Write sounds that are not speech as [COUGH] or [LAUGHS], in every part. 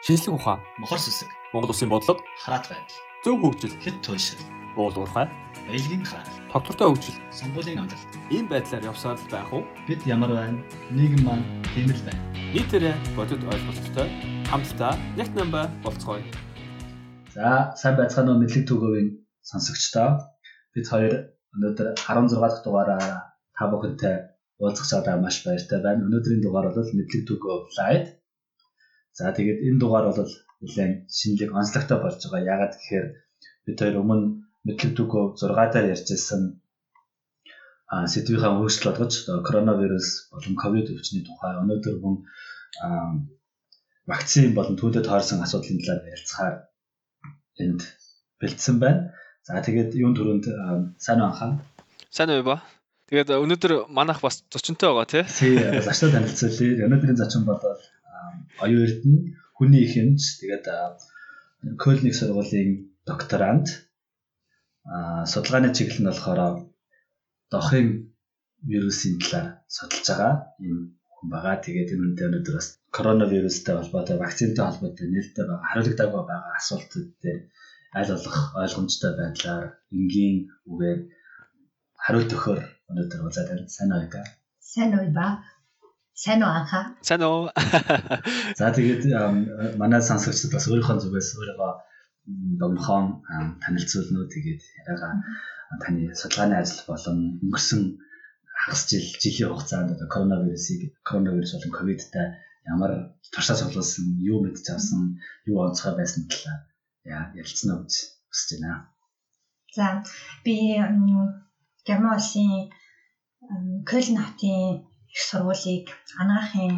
шинжлэх ухаан, мохор сүсэг, Монгол Улсын бодлого, хараат байдал, зөв хөгжил, хэд туйлшил, уул уурхай, баялагын хаал, тогтвортой хөгжил сонгуулийн амжилт. ийм байдлаар явсаар л байх уу? Бид ямар байна? Нийгэм маань тийм л байна. Нийтээрээ бодит ойлголттой хамтдаа яг намба болцгоё. За, сайн байцгаана уу мэдлэг төгөөгийн сонсогчдоо. Бид хоёр өнөөдөр 16 дахь дугаараа та бүхэнтэй уулзах чадаа маш баяртай байна. Өнөөдрийн дугаар бол мэдлэг төгөө лайв. За тэгээд энэ дугаар бол нэлээд шинэлэг онцлогтой болж байгаа. Яагаад гэхээр бид хоёр өмнө мэдлэг төгөө 6 дээр ярьжсэн а сэдвийнхаа өөрчлөлт болгож коронавирус болон ковид өвчний тухай өнөөдөр хүн вакцин болон түүдэд таарсан асуудлын талаар ярилцахаар энд бэлдсэн байна. За тэгээд юун төрөнд сайн анхаа. Сайн уу ба. Тэгээд өнөөдөр манайх бас зочинтой байгаа тий. Тий, зочтой танилцуулъя. Өнөөдрийн зочин бол оюун эрдэнэ, хүний ихэмж, тэгээд Кольник сургуулийн докторант. Аа судалгааны чиглэл нь болохоор дохын вирусын талаар судалж байгаа юм хүн байгаа. Тэгээд энэ үнэндээ өнөөдөр бас коронавирустай холбоотой, вакцинтай холбоотой нээлттэй байгаа хариулагдаагүй байгаа асуултууд дээр аль болох ойлгомжтой байдлаар энгийн үгээр хариулт өгөхөөр өнөөдөр уулзаад байна. Сайн уу га? Сайн уу ба? Сайн уу анхаа? Сайн уу. [LAUGHS] За тэгээд манай сонсогчдод бас өөрийнхөө зүгээс өөрийгөө домхон танилцуулна уу тэгээд яриагаа таны судалгааны ажил болон өнгөрсөн хагас жил жилийн хугацаанд одоо коронавирусыг коронавирус болон ковидтай ямар туршаа цуглуулсан, юу мэдж авсан, юу онцгой байсан талаар ярилцсан уу гэж хүсэж байна. За би Герман улсын Кölн хотын их сургуулийг анагаахын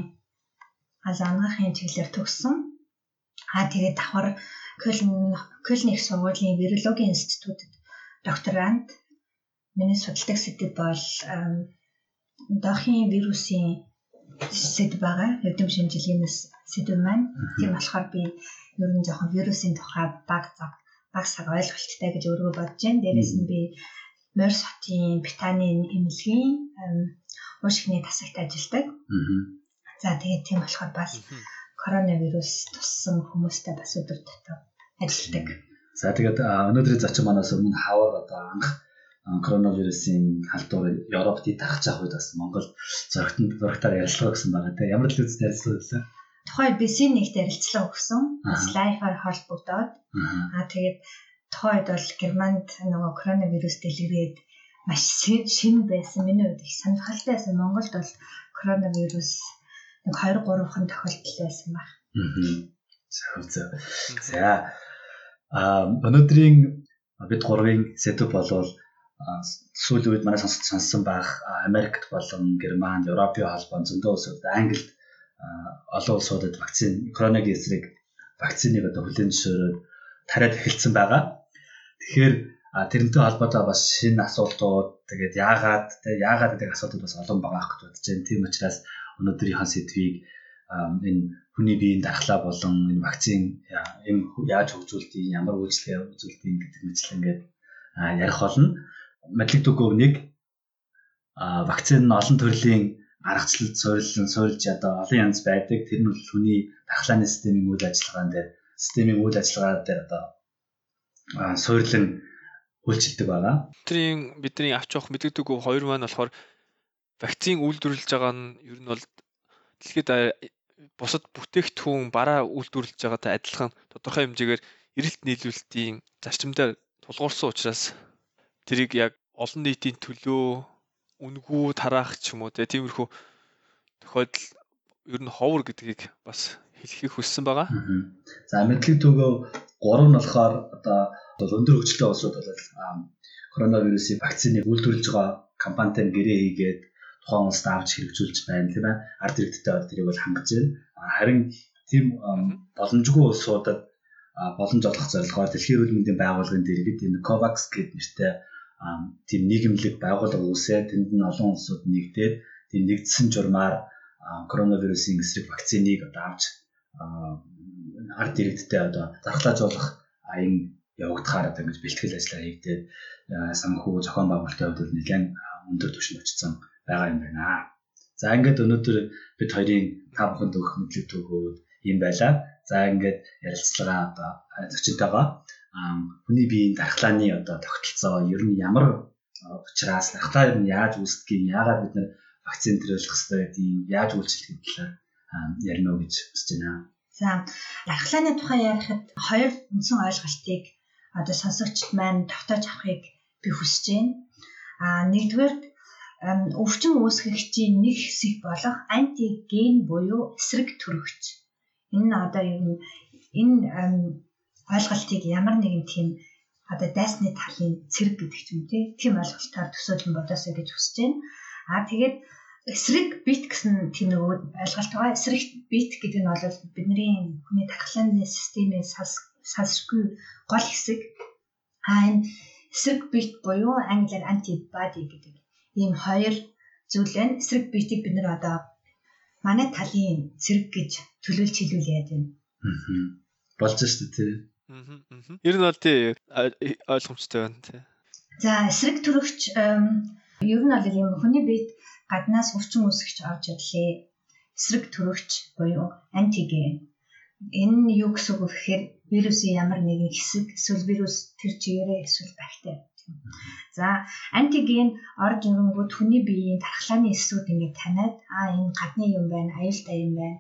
анагаахын чиглэлээр төгссөн. Аа тэгээд давхар Кölн Кölн их сургуулийн вирологийн институтэд докторант миний судалдаг сэдв бол дохын вирусын сэдв байгаа. Эрдэм шинжилгээний сэдв маань. Тийм болохоор би ер нь жоохон вирусын тухай баг цаг баг саг ойлголттой гэж өөрөө бодож байна. Дээрээс нь би Морс хотын Британий эмнэлгийн уушигны тасагт ажилладаг. За тэгээд тийм болохоор бас коронавирус туссан хүмүүстэй бас өдөр тутам ажилладаг. За тэгээд өнөөдрийн зочин манаас өмнө хавар одоо анх коронавирусын халдвар Европт тархаж авах үед бас Монгол зөрөгтөнд зөрөгтөөр ярилцлага өгсөн байгаа тийм ямар л үзтэй ярилцлага өгсөн. Тухайн бисийн нэгт ярилцлага өгсөн. Бас лайфаар холбогдоод аа тэгээд тухайд бол Германд нөгөө коронавирус дэлгэрээд маш шин байсан. Миний хувьд их сонирхолтой байсан. Монголд бол коронавирус нэг 2 3хан тохиолдол байсан баг. Аа. За. За. Аа өнөөдрийн бид гурвын сэдв болвол сүүлийн үед манай сонсож сонссон байх Америкт болон Германд, Европын холбоон зөндөө улсууд Англид олон улсуудад вакцин коронавигийн эсрэг вакциныг одоо хүлээн зөвшөөрөөд тариад эхэлсэн байгаа. Тэгэхээр тэрнтэй холбоотой бас шинэ асуултууд тэгээд яагаад те яагаад гэдэг асуултууд бас олон байгаа гэж бодож байна. Тийм учраас өнөөдрийнхөө сэдвийг энэ хүний биеийн дархлаа болон энэ вакцин юм яаж хөгжүүлдэг, ямар үйлчлэгээ үзүүлдэг гэдэг мэтлэн ингээд ярих болно. Мэдлэг дүгөө нэг вакцин нь олон төрлийн аргачлалд суурилсан суурилж одоо олон янз байдаг. Тэр нь бол хүний дархлааны системийн үйл ажиллагаан дээр системийн үйл ажиллагаа дээр одоо суурилан үйлчилдэг байгаа. Тэрийн бидний авч явах мэддэг үг хоёр маань болохоор вакцин үйлдвэрлэж байгаа нь ер нь бол дэлхийд бусад бүтээгдэхүүн бараа үйлдвэрлэж байгаатай адилхан тодорхой хэмжээгээр эрэлт нийлүүлэлтийн зарчимдаар тулгуурсан учраас тэрийг яг олон нийтийн төлөө үнгүү тараах ч юм уу тиймэрхүү тохиолдол ер нь ховор гэдгийг бас хэлхийг хүссэн байгаа. За мэдлэг төгөө 3 нь болохоор одоо өндөр хөгжлийн улсууд бол коронавирусын вакциныг үйлдвэрлэж байгаа компанитай гэрээ хийгээд тухайн улсад авч хэрэгжүүлж байна тийм ээ. Ард иргэдтэй бол тэрийг бол хангаж байна. Харин тийм боломжгүй улсуудад боломж олгох зорилгоор Дэлхийн эрүүл мэндийн байгууллагын дэргэд энэ COVAX гэдэг нэртэй тийм нийгэмлэг байгууллага үүсээд тэнд нь олон улсууд нэгдээд тийм нэгдсэн журмаар коронавирусын эсрэг вакциныг одоо авч ард иргэдтэй одоо зархлаажуулах аян явагдахаар одоо ингэж бэлтгэл ажиллагаа хийгдээд санхүү зохион байгуулалтын хувьд нэлээд өндөр түвшинд очсон байгаа юм байна. За ингээд өнөөдөр бид хоёрын та бүхэнд өгөх мэдлэг төгөөд юм байла. За ингээд ярилцлага одоо зочинтойгоо хүний биеийн дархлааны одоо тогтолцоо ер нь ямар учраас дархлаа ер нь яаж үүсдгийг яагаад бид нэр вакцин төрүүлэх хэрэгтэй гэдгийг яаж үйлчлэх талаар ярина уу гэж хүсэж байна. За дархлааны тухай ярихад хоёр үндсэн ойлголтыг одоо сонсогчд маань тогтоож авахыг би хүсэж байна. А нэгдүгээр өвчин үүсгэгчийн нэг хэсэг болох антиген буюу эсрэг төрөгч. Энэ нь одоо юу энэ ойлголтыг ямар нэгэн тийм одоо дайсны талын цэрэг гэдэг ч юм тий тийм ойлголтоор төсөөлөн бодосоо гэж хүсэж байна. А тэгээд эсрэг бит гэсэн тийм нэг ойлголт байгаа. Эсрэг бит гэдэг нь бол бидний хүний тархлааны системийн салс салшгүй гол хэсэг. А энэ эсрэг бит буюу англиар антибody гэдэг ийм хоёр зүйл байна. Эсрэг битийг бид нэр одоо манай талын цэрэг гэж төлөөлж хэлүүлээд байна. Аа. Болж шүү дээ тий. Аа. Ер нь бол тий ойлгомжтой байна тий. За эсрэг төрөгч ер нь бол ийм хүний биед гаднаас өвчин үүсгэж орж ирлээ. Эсрэг төрөгч буюу антиген. Энэ юу гэсэн үг вэ гэхээр вирусын ямар нэгэн хэсэг эсвэл вирус тэр чигээрээ эсвэл бактери За антиген орж ирэнгүүт хүний биеийн дархлааны эсүүд ингээд таниад аа энэ гадны юм байна, аюултай юм байна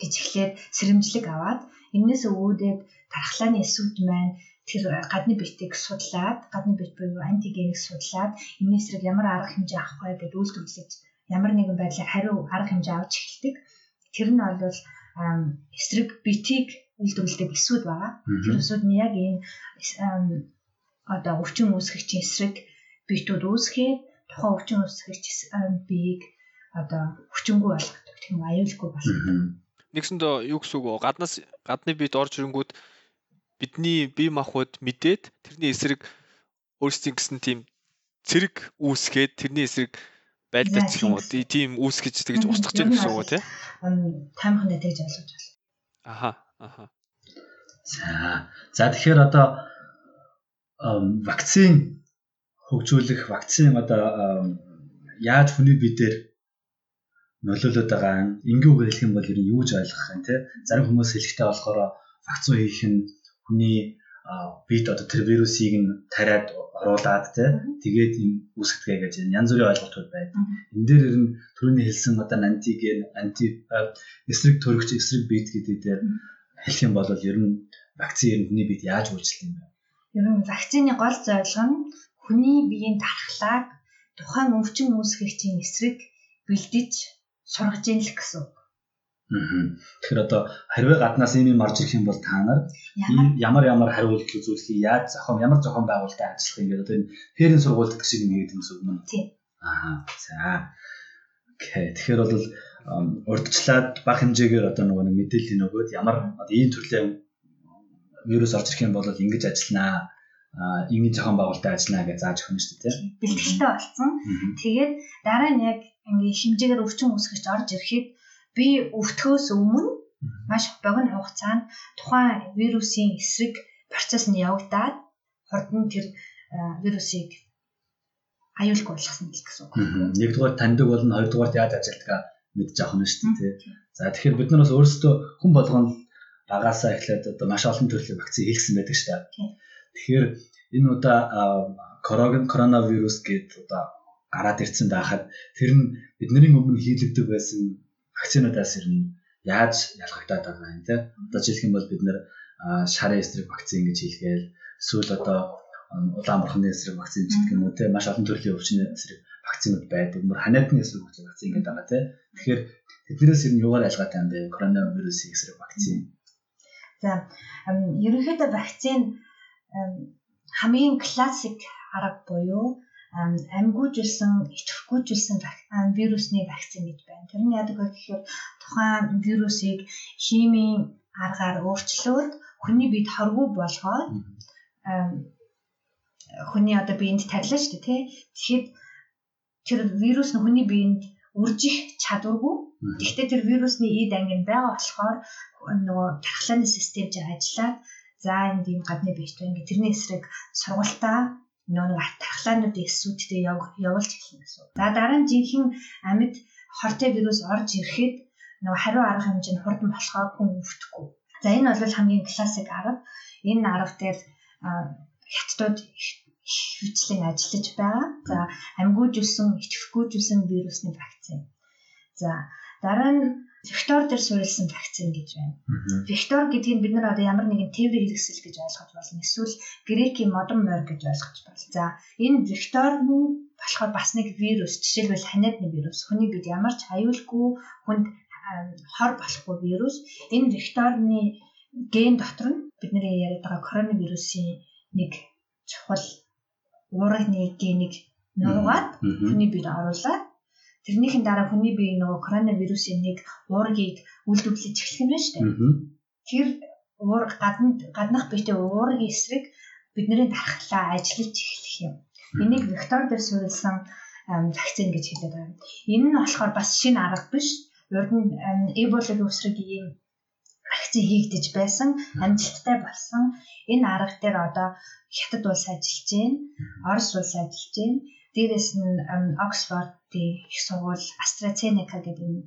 гэж эхлээд сэрэмжлэг аваад энээс өвөдөд дархлааны эсүүд маань тэр гадны биетийг судлаад, гадны биет буюу антигенийг судлаад энэ эсрэг ямар арга хэмжээ авах вэ гэдээ үйлдвэрлэж ямар нэгэн байдлаар хариу арга хэмжээ авч эхэлдэг. Тэр нь бол эсрэг биетийг үйлдвэрлэдэг эсүүд байгаа. Тэр эсүүд нь яг энэ одоо өвчин үүсгэгчийн эсрэг биетүүд үүсгээд тухайн өвчин үүсгэгч биеийг одоо хүчингүй болгодог тийм аюулгүй болгодог. Нэгсэндээ юу гэсэн үг вэ? Гаднаас гадны биет орж ирэнгүүт бидний бие махбод мэдээд тэрний эсрэг өөрсдийн гэсэн тийм цэрэг үүсгээд тэрний эсрэг байлдаж юм уу тийм үүсгэж тэгж устгаж яах гэсэн үг тий. Таймхнаа тэгж ойлгож байна. Аха аха. За. За тэгэхээр одоо вакцин хөгжүүлэх вакцин одоо яаж хүний бие дээр нөлөөлөд байгаа юм? Ингэүүгээр хэлэх юм бол ер нь юу гэж ойлгох юм те? Зарим хүмүүс хэлэхдээ болохоор вакцин хийх нь хүний бид одоо тэр вирусыг нь тариад оруулаад те? Тэгээд юм үүсгэдэг гэж янз бүрийн ойлголтууд байдаг. Энэ дээр ер нь түрүүний хэлсэн одоо антиген анти эсрэг төрөгч эсрэг бит гэдэг дээр хэлэх юм бол ер нь вакцин ер нь хүний бид яаж үйлчлэх юм бэ? Ер нь вакцины гол зорилго нь хүний биеийн дархлааг тухайн өвчин үүсгэгчийн эсрэг бэлдэж сургаж ийн л гэсэн үг. Тэгэхээр одоо харьяа гаднаас ийм юм орж ирэх юм бол та нар ямар ямар хариулт үзүүлэхийг яаж зохион ямар зохион байгуулалтад ажиллах юм одоо энэ фэрийн сургуульд гэх шиг юм гэдэг юм үг нь. Тийм. Аа. За. Окей. Тэгэхээр бол урдчлаад бага хэмжээгээр одоо нөгөө нэг мэдээлэл нөгөөд ямар одоо ийм төрлийн вирус орж ирэх юм бол ингэж ажилланаа а ийм зохион байгуулалтад ажиллана гэж зааж өгнө шүү дээ тийм. Бэлтгэлтэй болсон. Тэгээд дараа нь яг ингээ хэмжээгээр өвчин үүсгэж орж ирэхэд би өвтгөөс өмнө маш богино хугацаанд тухайн вирусын эсрэг процесс нь явагдаад хурдан тэр вирусыг аюулгүй болгосон гэсэн үг. Нэгдүгээр таньдаг болно, хоёрдугаар яаж ажилтгаа мэдж авах нь шүү дээ. За тэгэхээр бид нар бас өөрсдөө хүн болгоно багасаа эхлээд одоо маш олон төрлийн вакцины хийгсэн байдаг шүү дээ. Тэгэхээр энэ удаа коронавирус гэдэг одоо гараад ирсэн байхад тэр нь бидний өмнө хийлэгдэг байсан вакцинуудаас ер нь яаж ялгагдаад байгаа юм те. Одоо жишээлх юм бол бид нэр шарын эсрэг вакцин гэж хэлгээл эсвэл одоо улаан бурхны эсрэг вакцин гэдэг юм уу те маш олон төрлийн өвчний эсрэг вакцинууд байдаг. Мөр ханиадны эсрэг вакцин гэдэг байгаа те. Тэгэхээр тэднээс ер нь юугаар ялгаатай юм бэ? Коронавирусын эсрэг вакцин За ерөнхийдөө вакцин хамгийн классик арга буюу амьгүйжилсэн, идэвхгүйжилсэн вирусны вакцин гэж байна. Тэр нь яадаг вэ гэхээр тухайн вирусыг химийн аргаар өөрчлөөд хүний биед хоргүй болгоод хүний одоо биеинд тарилаа шүү дээ тий. Тэгэхэд тэр вирус нь хүний биеинд үржих чадваргүй. Гэхдээ тэр вирусны эд анги нь байгаа болохоор нөгөө тархлааны систем чинь ажиллаад за энд ийм гадны биеч байна гэх тэрний эсрэг сургалтаа нөгөө тархлаануудын эсүүдтэй явуулж эхэлнэ гэсэн. За дараа нь жинхэнэ амьд хортой вирус орж ирэхэд нөгөө хариу арга хэмжээ нь хурдан болохоор хүн өвдөхгүй. За энэ бол хамгийн классик арга. Энэ арга дээр хятадууд хвчлэн ажиллаж байгаа. За амьгүйжүүлсэн, идэвхгүйжүүлсэн вирусны вакцин. За дараа нь Вектор дээр суурилсан вакцин гэж байна. Вектор гэдэг нь бид нар одоо ямар нэгэн тээврийн хэрэгсэл гэж ойлгож болно. Эсвэл грекийн модон морь гэж ойлгож болно. За энэ вектор нь болохоор бас нэг вирус, жишээлбэл ханиадны вирус. Хүний бид ямар ч аюулгүй хүнд хор болохгүй вирус. Энэ векторны ген дотор нь бидний яриад байгаа коронавирусын нэг чухал уурганы генийг нуугаад хүний биед оруулаад тэрнийхэн дараа хүний бие нөгөө коронавирусын нэг уургийг үйлдвэрлэж эхлэх юм байна шүү дээ. Тэр уур гадна гаднах биетэй уургийн эсрэг бидний дархлаа ажиллаж эхлэх юм. Энийг вектор дээр суурилсан вакцин гэж хэлээд байна. Энэ нь болохоор бас шинэ арга биш. Урд нь эболагийн үсрэг ийм вакцин хийгдэж байсан амжилттай болсон. Энэ арга дээр одоо хятад улс ажиллаж байна. Орос улс ажиллаж байна. Дээрээс нь Оксфордын их сургууль AstraZeneca гэдэг энэ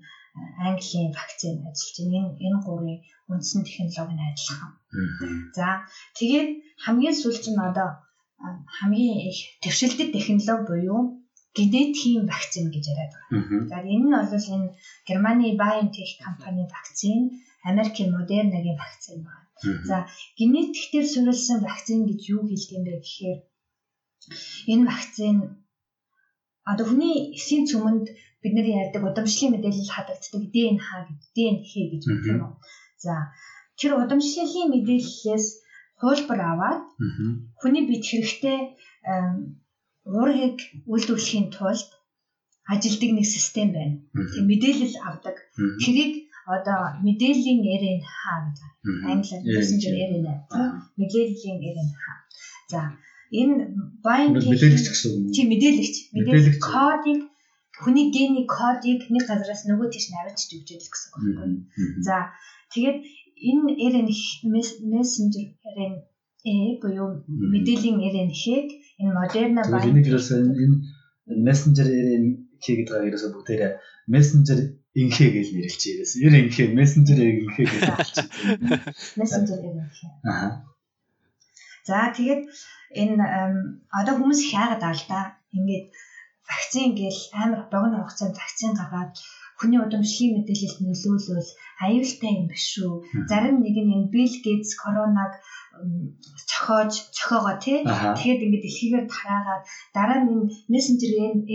Английн вакцин ажиллаж байна. Энэ энэ гурвын үндсэн технологи нь адилхан. За тэгээд хамгийн сүүлч нь одоо хамгийн их төвшөлтөд технологи буюу генетикийн вакцин гэж яриад байгаа. За энэ нь бол энэ Германы BioNTech компани вакцин, Америкийн Moderna-гийн вакцин байна. За генетик дээр суурилсан вакцин гэж юу хэлдэг юм бэ гэхээр энэ вакцин одоо хүний эсийн цөмөнд бид нар ярьдаг удамшлын мэдээлэл хадагддаг ДНХ гэж ДНХ гэж байна юм уу. За тэр удамшлын мэдээллээс хуулбар аваад хүний бид хэрэгтэй уургийг үйлдвэрлэхийн тулд ажилдаг нэг систем байна. Тэг мэдээлэл авдаг. Тэрийг одоо мэдээллийн RNA гэж англиар messenger RNA мэдээллийн RNA. За энэ binding мэдээлэгч гэсэн үг. Тийм мэдээлэгч. Мэдээлэл кодыг хүний гений кодыг нэг газараас нөгөө тийш навчиж өгч яадаг гэсэн үг. Байна. За тэгээд энэ RNA messenger RNA буюу мэдээллийн RNA-г энэ Moderna binding энийг ерөөсөө энэ messenger RNA гэдэг байгаа ерөөсөө бүгдээрээ messenger инхээ гэж нэрлэлчих ерөөсөө. Ер инхээ messenger инхээ гэж нэрлэлчих. Messenger инхээ. Аа. За тэгээд энэ одоо хүмүүс их яагаад аа л да. Ингээд вакцин гээл амар богино хугацаанд вакцин гаргаад хүний удамшлын мэдээлэлд нөлөөлөл аюултай юм биш шүү. Зарим нэг нь энэ Bill Gates коронавиг цохоож цохоогоо тий. Тэгэхэд ингээд дэлхийгээр тараагаад дараа нь мессенжер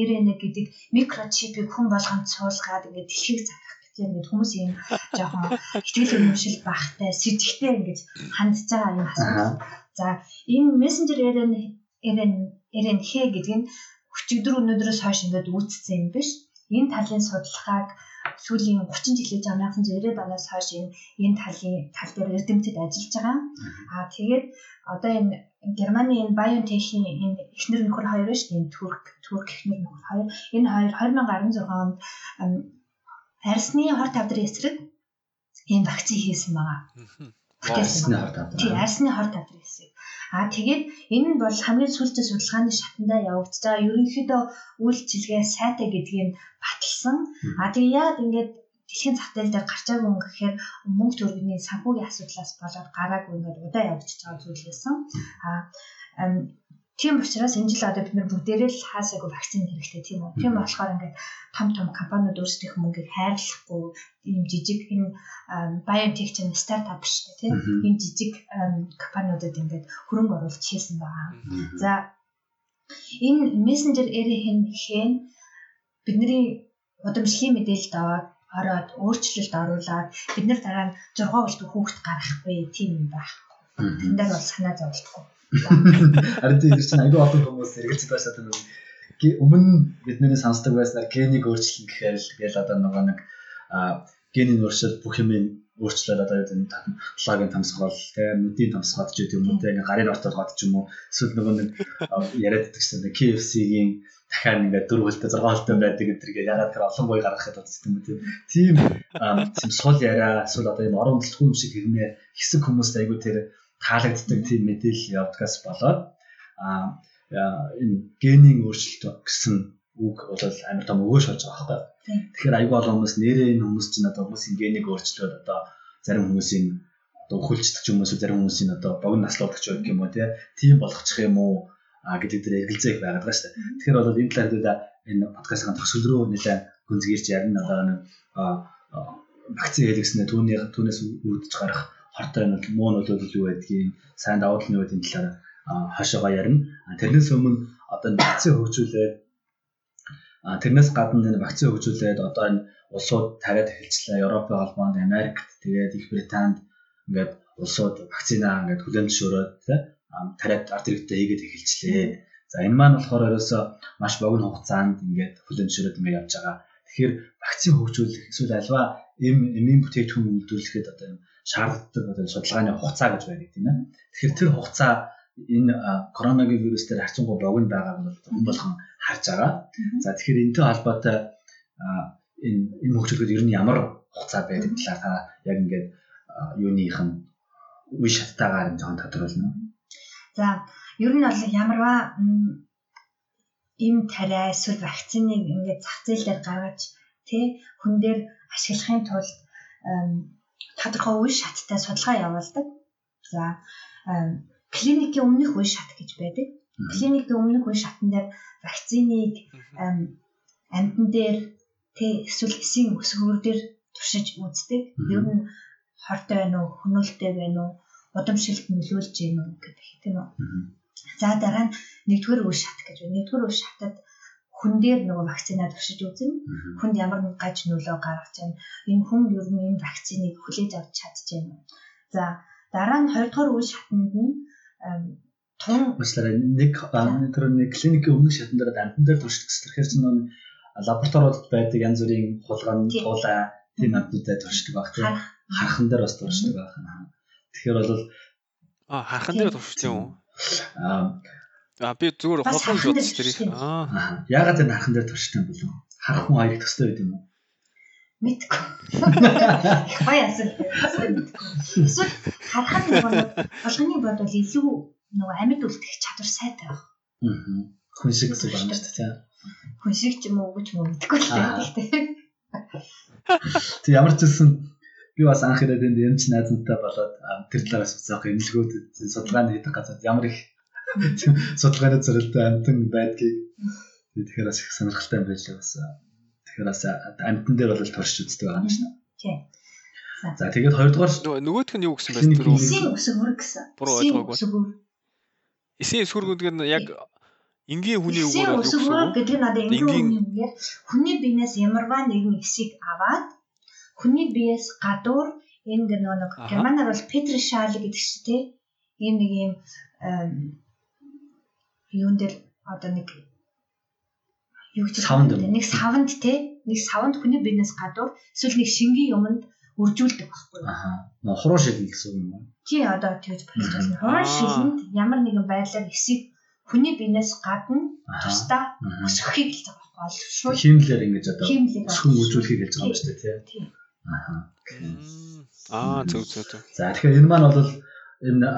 RNA гэдэг микрочипийг хүн болгонд суулгаад ингээд дэлхийг захих гэж ингээд хүмүүс юм жоохон ихтгэл өнөмшил багтай сэжигтэй ингээд хандж байгаа юм асуулт. За энэ мессенжер RNA RNA гэдэг нь өчигдөр өнөөдрөөс хойш ингээд үүссэн юм биш. Энэ талын судалгааг сүүлийн 30 жилийн 1990-ад оноос хойш энэ энэ талын тал дээр эрдэмтэд ажиллаж байгаа. Аа тэгээд одоо энэ Германы энэ BioNTech-ийн энэ эхнэр нөхөр хоёр шүү дээ. Энэ Турк Турк эхнэр нөхөр хоёр. Энэ хоёр 2016 онд арсны хор тавдрын эсрэг энэ вакцин хийсэн байгаа. Арсны хор тавдар. Тийм, арсны хор тавдрын эсрэг. Аа тэгээд энэ нь бол хамгийн сүүлчийн судалгааны шатандаа явагдаж байгаа. Ерөнхийдөө үйлчилгээ сайтай гэдгийг баталсан. Аа тэгээд яагаад ингэж дэлхийн зах зээл дээр гарч байгаа юм гэхээр мөнгө төгрөгийн санхүүгийн асуудлаас болоод гараагүй ингээд удаа явагдаж байгаа зүйл байсан. Аа Тийм учраас энэ жил одоо бид нар бүгдээрээ л хаасаагүй вакцин хэрэгтэй тийм үү. Тийм болохоор ингээд том том компаниуд өөрсдийнх мөнгийг хайрлахгүй ийм жижиг энэ biotech чинь стартап шүү дээ тийм. Энэ жижиг компаниудад ингээд хөрөнгө оруулалт хийсэн байгаа. За энэ messenger RNA хэн бидний удамшлын мэдээлэлд аваад ороод өөрчлөлт оруулаад бид нар дараа нь 6 улт хүүхэд гаргахгүй тийм юм байх. Тэн дээр бол санаа зовлтгүй. Харин тийм чинь аюу олон хүмүүс эргэлзэж байсаад байна. Өмнө бидний сонсдог байснаар генийг өөрчлөн гэхээр л гээл одоо нөгөө нэг генийн өөрчлөлт бүх юм өөрчлөлт одоо юу гэдэг логийн тамсгал тийм нүдийн тамсгал ч гэдэг юм уу тийм гарын ортод гот ч юм уу эсвэл нөгөө нэг яриад байдаг чинь KFC-гийн дахиад ингээд дөрөв хөлтэй 6 хөлтэй байдаг гэдэргээ ягаад тэр олон бой гаргахад болсон юм тийм тийм тийм сул яриа эсвэл одоо юм орон үлдэхгүй юм шиг хэрнээ хэсэг хүмүүст айгу тэр таалагддаг тийм мэдээлэл явдгаас болоод а энэ генийн өөрчлөлт гэсэн үг бол амар том өгөөж болж байгаа байхгүй. Тэгэхээр айгүй олон хүмүүс нэрээ энэ хүмүүс чинь одоо хүмүүсийн генийг өөрчлөөд одоо зарим хүмүүсийн одоо уу эсвэл зарим хүмүүсийн одоо богино наслуудаг ч юм уу тийм болгочих юм уу? Гэдэг дээр эргэлзээ их байгаад байгаа шүү дээ. Тэгэхээр бол энэ талаар дээд энэ подкастын төгсгөл рүү нэлээд гүнзгийрч ярина. Одоо нэг вакцин хэлгэснээр түүний түүнээс үүдж гарах хортой нь муу нөлөөлөл юу байдгийг сайн давуу тал нь юу байдгийг талаар хашаага ярина. Тэрнээс өмнө одоо вакцин хөгжүүлээд тэрнээс гадна энэ вакцин хөгжүүлээд одоо энэ улсууд тариад эхэлчлээ. Европын холбоонд, Америкт, тэгээд Их Британд ингээд улсууд вакцинаа ингээд хүлээн зөвшөөрөөд тариад арт хэрэгтээ хийгээд эхэлчлээ. За энэ маань болохоор ерөөсөө маш богино хугацаанд ингээд хүлээн зөвшөөрөөд ингээд явж байгаа. Тэгэхээр вакцин хөгжүүлэх эсвэл альва эм эмийн бүтээгдэхүүн үйлдвэрлэхэд одоо юм шаардлагатай одоо судалгааны хугацаа гэж байдаг тийм ээ. Тэгэхээр тэр хугацаа энэ коронавигийн вирус дээр харьцангуй богино байгааг бол хүн болгон харж байгаа. За тэгэхээр энэтэй холбоотой энэ энэ хөгжүүлэхэд ер нь ямар хугацаа байдаг талаар та яг ингээд юуных нь үе шаттайгаар жоохон тодорхойлно. За ер нь бол ямарваа им тариа эсвэл вакциныг ингээд зах зээл дээр гаргаж тий хүн дээр ашиглахын тулд тодорхой үе шаттай судалгаа явуулдаг. За клиникийн өмнөх үе шат гэж байдаг. Клиникийн өмнөх үе шатн дээр вакциныг амьтан дээр тий эсвэл эсийн өсгөр дээр туршиж үздэг. Ер нь хортой байна уу, хөнөөлтэй байна уу, удамшилт нөлөөлж байна уу гэдэг тийм үү. За дараа нь нэгдүгээр үе шат гэж байна. Нэгдүгээр үе шатад хүн дээр нөгөө вакцинаа туршиж үзнэ. Хүнд ямар нэг гаж нөлөө гаргаж байна. Энэ хүн ер нь энэ вакциныг хүлээж авч чадчихэв. За дараа нь хоёрдугаар үе шатанд нь тун уучлаарай нэг тэр нэг клиникийн өмнөх шатан дээр амтан дээр туршиж гэсэн. Тэгэхээр чинь нөгөө лабораториудад байдаг янз бүрийн хулгайн туулаа тийм амтнуудад туршдаг баг тийм хархан дээр бас туршдаг байх. Тэгэхээр бол а хархан дээр туршиж юм уу? Аа би зүгээр гэж бодсон тэрийг. Аа яагаад энэ хархан дээр туршдаг юм бол харах хүн аяг төстэй байд юм уу? мэдгүй. [LAUGHS] Гоё асуулт. Эсвэл харахад нөгөө болгоны бодвол илүү нөгөө амьд үлдэх чадвар сайтай байх. Аа. Хүн шиг зүйл байна шүү дээ. Хүн шиг ч юм уу юм уу мэдгүй л дээ. Тэг ямар ч хэлсэн би бас анх ирээд энд эмч найзантай болоод тэр талаас үзэх эмнэлгүүд судалгааны хийдэг газар ямар их судалгааны зорилттой амтан байдгийг тэгэхээр бас их сонирхолтой юм байж бас тэгэхээр бас амтан дээр бол туршиж үздэг байгаа юм байна. Тийм. За тэгээд хоёрдугаар нөгөөх нь юу гэсэн бэ тэр үү? Эсийн өсгөр гэсэн. Буруу ойлгоогүй. Эсийн өсгөр гэдэг нь яг энгийн хүний өгөөр юу гэсэн үг гэдэг нь надад энгийн хүний үгээр хүний биенээс ямарваа нэгэн эсийг аваад хүний биеэс гадуур энэ гэх нэг германаар бол петришал гэдэг чинь тийм ийм нэг ийм юун дээр одоо нэг юу гэж савнд нэг савнд те? Нэг савнд хүний биенээс гадуур эсвэл нэг шингийн юмд үржүүлдэг байхгүй юу? Хуруу шилэн гэсэн юм уу? Тий одоо тэгж болж байна. Хуруу шилэнд ямар нэгэн байдлаар эсийг хүний биенээс гадна тусдаа өсөхийг хэлж байгаа байхгүй шууд химлэр ингэж одоо өсгөн үйлжүүлэхийг хэлж байгаа юм шүү дээ тий. Аа. Аа зөв зөв зөв. За тэгэхээр энэ маань бол энэ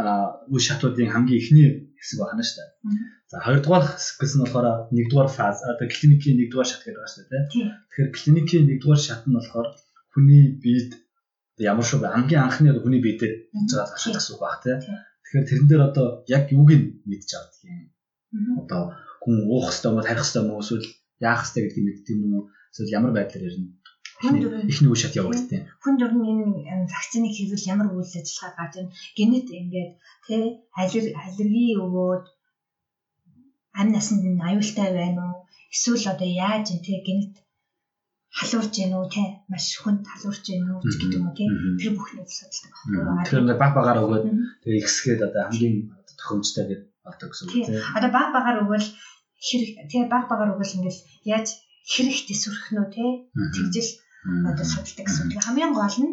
үе шатуудын хамгийн ихний хэсэг байна шүү дээ. За хоёрдугаар хэсэг нь болохоор нэгдүгээр фаз одоо клиникийн нэгдүгээр шат гэдэг байна шүү дээ. Тэгэхээр клиникийн нэгдүгээр шат нь болохоор хүний биед ямар бэ? Хамгийн анхны хүний биедээ хийж байгаа шат гэсэн үг баг тий. Тэгэхээр тэрэн дээр одоо яг юуг нь мэдж авдаг юм одоо хүн уух хэвээр мó тарих хэвээр мó эсвэл яах хэвээр гэдгийг мэддэг юм уу эсвэл ямар байдлаар ярина ихний үе шат явагдав тийм. Хүн дөрн энэ вакциныг хийвэл ямар үйл ажиллагаа гарч ийн? Генет ингээд тий аллерги өгөөд амь насанд нь аюултай байна уу? Эсвэл одоо яаж юм тий генет халуурч гин үү тий маш хүнд халуурч гин үү гэдэг юм уу тий тэр бүхнийг судалдаг байна. Тэгэхээр ингээд баг багаар өгөөд тэгээ ихсгээд одоо хамгийн тохиомжтой гэдэг болдог гэсэн үг тийм. Одоо баг багаар өгвөл хэрэг тийм баг багаар өгвөл ингээд яаж хэрэгт эсвэрх нь үү тийм тэгжил одоо судалдаг гэсэн үг. Хамгийн гол нь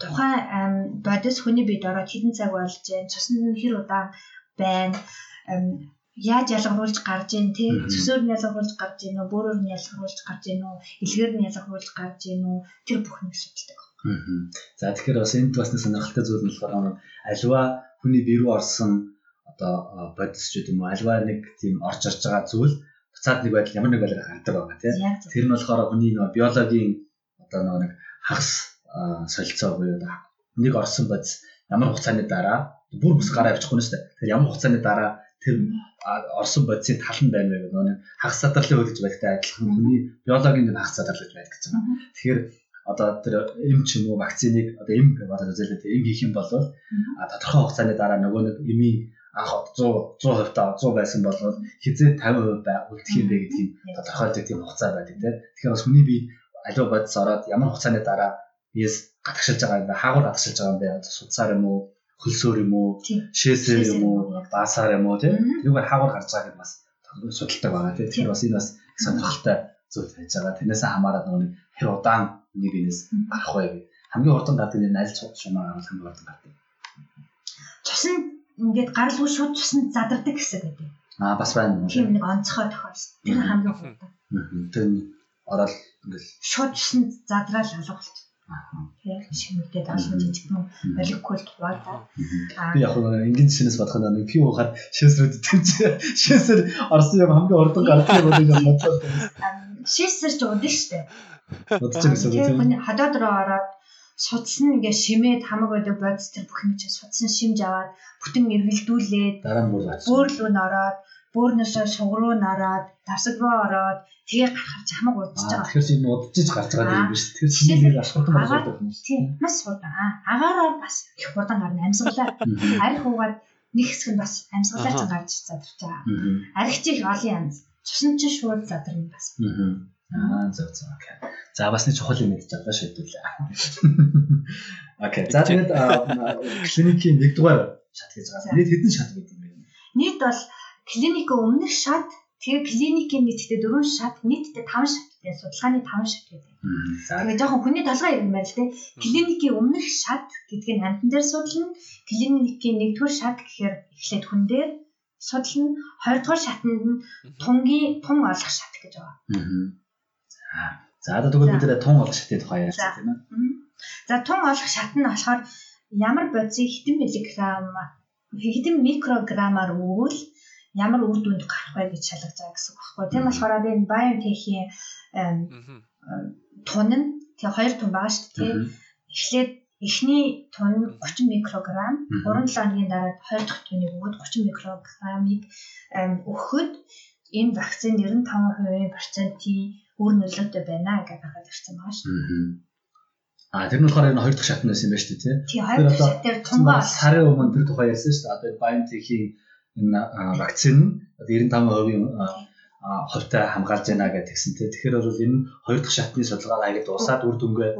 тухайн бодис хүний биед ороод хэдэн цаг болж जैन цусны хэр удаан байна яаж ялгаруулж гарч ийн те цөсөөр нь ялгаруулж гарч ийн үү бөөрөөр нь ялгаруулж гарч ийн үү илгээр нь ялгаруулж гарч ийн үү тэр бүхнийг судалдаг. За тэгэхээр бас энд бас нэг сонирхолтой зүйл нь болохоор альва хүний бие рүү орсон одоо бодис ч гэдэг юм уу альва нэг тийм орж орж байгаа зүйл буцаад нэг байдал ямар нэг байдлаар гардаг байгаа тийм. Тэр нь болохоор хүний нөгөө биологийн одоо нөгөө нэг хагас солилцоо буюу нэг орсон бодис ямар хугацааны дараа бүр бүс гараа авчихгүй дээ. Тэгэхээр ямар хугацааны дараа тэр орсон бодисын тал нь байна вэ? Нөгөө нэг хагас задралын хөл гэж байдагтай адилхан хүний биологийн хагас задрал гэж байдаг гэсэн. Тэгэхээр одоо тэр эм ч юм уу вакциныг одоо эм бодож үзэлээ эм хийх юм бол тодорхой хугацааны дараа нөгөө нэг эмийн анх 100 100% та 100 байсан бол хизээ 50% бай үлдэх юм бэ гэдгийг тодорхойлдог тийм хугацаа байдаг тийм. Тэгэхээр бас хүний бие аливаа бодис ороод ямар хугацааны дараа биес гадагшилж байгаа юм бэ? Хаагур гадагшилж байгаа юм бэ? Судсаар юм уу? Хөлсөөр юм уу? Шээсээр юм уу? Баасаар юм уу? Тийм. Тэрүүгээр хаагур гарч байгааг бас судалдаг байгаа тийм. Тэгэхээр бас энэ бас сонирхолтой зүйл байж байгаа. Тэрнээс хамаарат нөгөө хэр удаан нэг биенээс гарах вэ. Хамгийн урдан гардаг нь аль шумаа гарах хамгийн урдан гардаг. Цусны ингээд гаралгүй шууд цуснд задардаг гэсэн гэдэг. Аа бас байна. Тийм нэг онцгой тохиолдол. Тэр хамгийн хурдан. Тэр ороод ингээд шууд цуснд задрал алга болчих. Тийм шимэгдээд олон жижигхэн молекул дуваадаа. Би яг ингээд шинээс бодох нь пи ухаар шээсрүүд тэмч [LAUGHS] шээсэр орсон юм хамгийн урдан гардаг юм гэж бодлоо. Шээсэр ч удаг штэ. Удаж гэсэн үг тийм. Хадаад руу ороод судсан ингээ шимээд хамаг байдаг бодис тэр бүх юм чинь судсан шимж аваад бүтэн эргэлдүүлээд бөөрлөө нороод бөөрнөөсөө суг руу нороод тасаг руу ороод тэгээ гарахаар ч хамаг удаж байгаа. Тэгэхээр чинь удажж гарч байгаа юм биш. Тэр шинээр болж байгаа юм. Тийм маш хурдан. Агаараа бас их хурдан гарна амьсгалаа. Арх уугаад нэг хэсэг нь бас амьсгалаа ч гарч задарч байгаа. Арх чих олон янз. Цусан чинь шууд задарна бас. Аа зөв зөв окей. За бас нэг чухал юм мэдж байгаа шийдвүлээ. Окей. За тэгээд клиникийн нэгдүгээр шат гэж байгаа. Нийт хэдэн шат гэдэг юм бэ? Нийт бол клиникийн өмнөх шат тэгээ клиникийн нийтдээ дөрвөн шат нийтдээ 5 шаттай судалгааны 5 шат гэдэг. Тэгээ жоохон хүний толгой юм байна л те. Клиникийн өмнөх шат гэдэг нь амтан дээр судална. Клиникийн нэгдүгээр шат гэхээр эхлээд хүн дээр судална. Хоёрдугаар шатнд нь тунгийн тун олох шат гэж байгаа. За одоо тэгвэл бид нэ тун олох шатны тухай ярьсан тийм ээ. За тун олох шат нь болохоор ямар бодисыг хэдэн миллиграмм хэдэн микрограммаар өгвөл ямар үр дүнд гарах вэ гэж шалгаж байгаа гэсэн үг байхгүй. Тийм болохоор энэ BioNTech-ийн тун нь тэгээ хоёр тун байгаа шүү дээ. Эхлээд эхний тун 30 микрограмм, 3-7 хоногийн дараа хоёр дахь туныг өгөөд 30 микрограммыг өгөхөд энэ вакцины 95% процентын үр нөлөөтэй байна гэж гаргаж ирсэн байгаа шүү. А тэр нь болохоор энэ хоёр дахь шатн байсан юм байна шүү дээ тий. Тэр дээр тунгаа сарын өмнө тэр тухай ярьсан шүү дээ. Одоо BioNTech-ийн энэ вакцин нь 95%-ийн хувьтай хамгаалж байна гэж тэгсэн тий. Тэгэхээр бол энэ хоёр дахь шатны судалгаа аяг дуусаад үр дүнгээ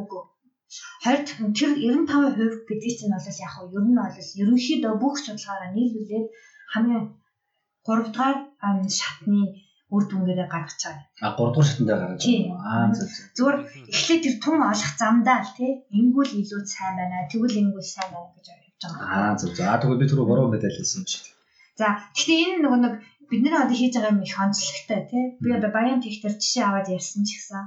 хоёр тэр 95% гэдэг чинь бол яг нь ер нь бол ерөнхийдөө бүх судалгаараа нийлүүлээд хамгийн 3 дахь шатны үр дүнгээрээ гаргаж байгаа. А 3 дугаар шатнд гаргаж байгаа. Аа зөв. Зүгээр эхлээд тэр тун олох замдаа л тий. Ингүүл илүү сайн байна. Тэгвэл ингүүл сайн байна гэж явж байгаа. Аа зөв. Аа тэгвэл би түрүү буруу мэдээлэлсэн юм шиг. За гэхдээ энэ нөгөө нэг бид нэр одоо хийж байгаа юм их онцлогтой тий. Би одоо баян техтер жишээ аваад ярьсан ч гэсэн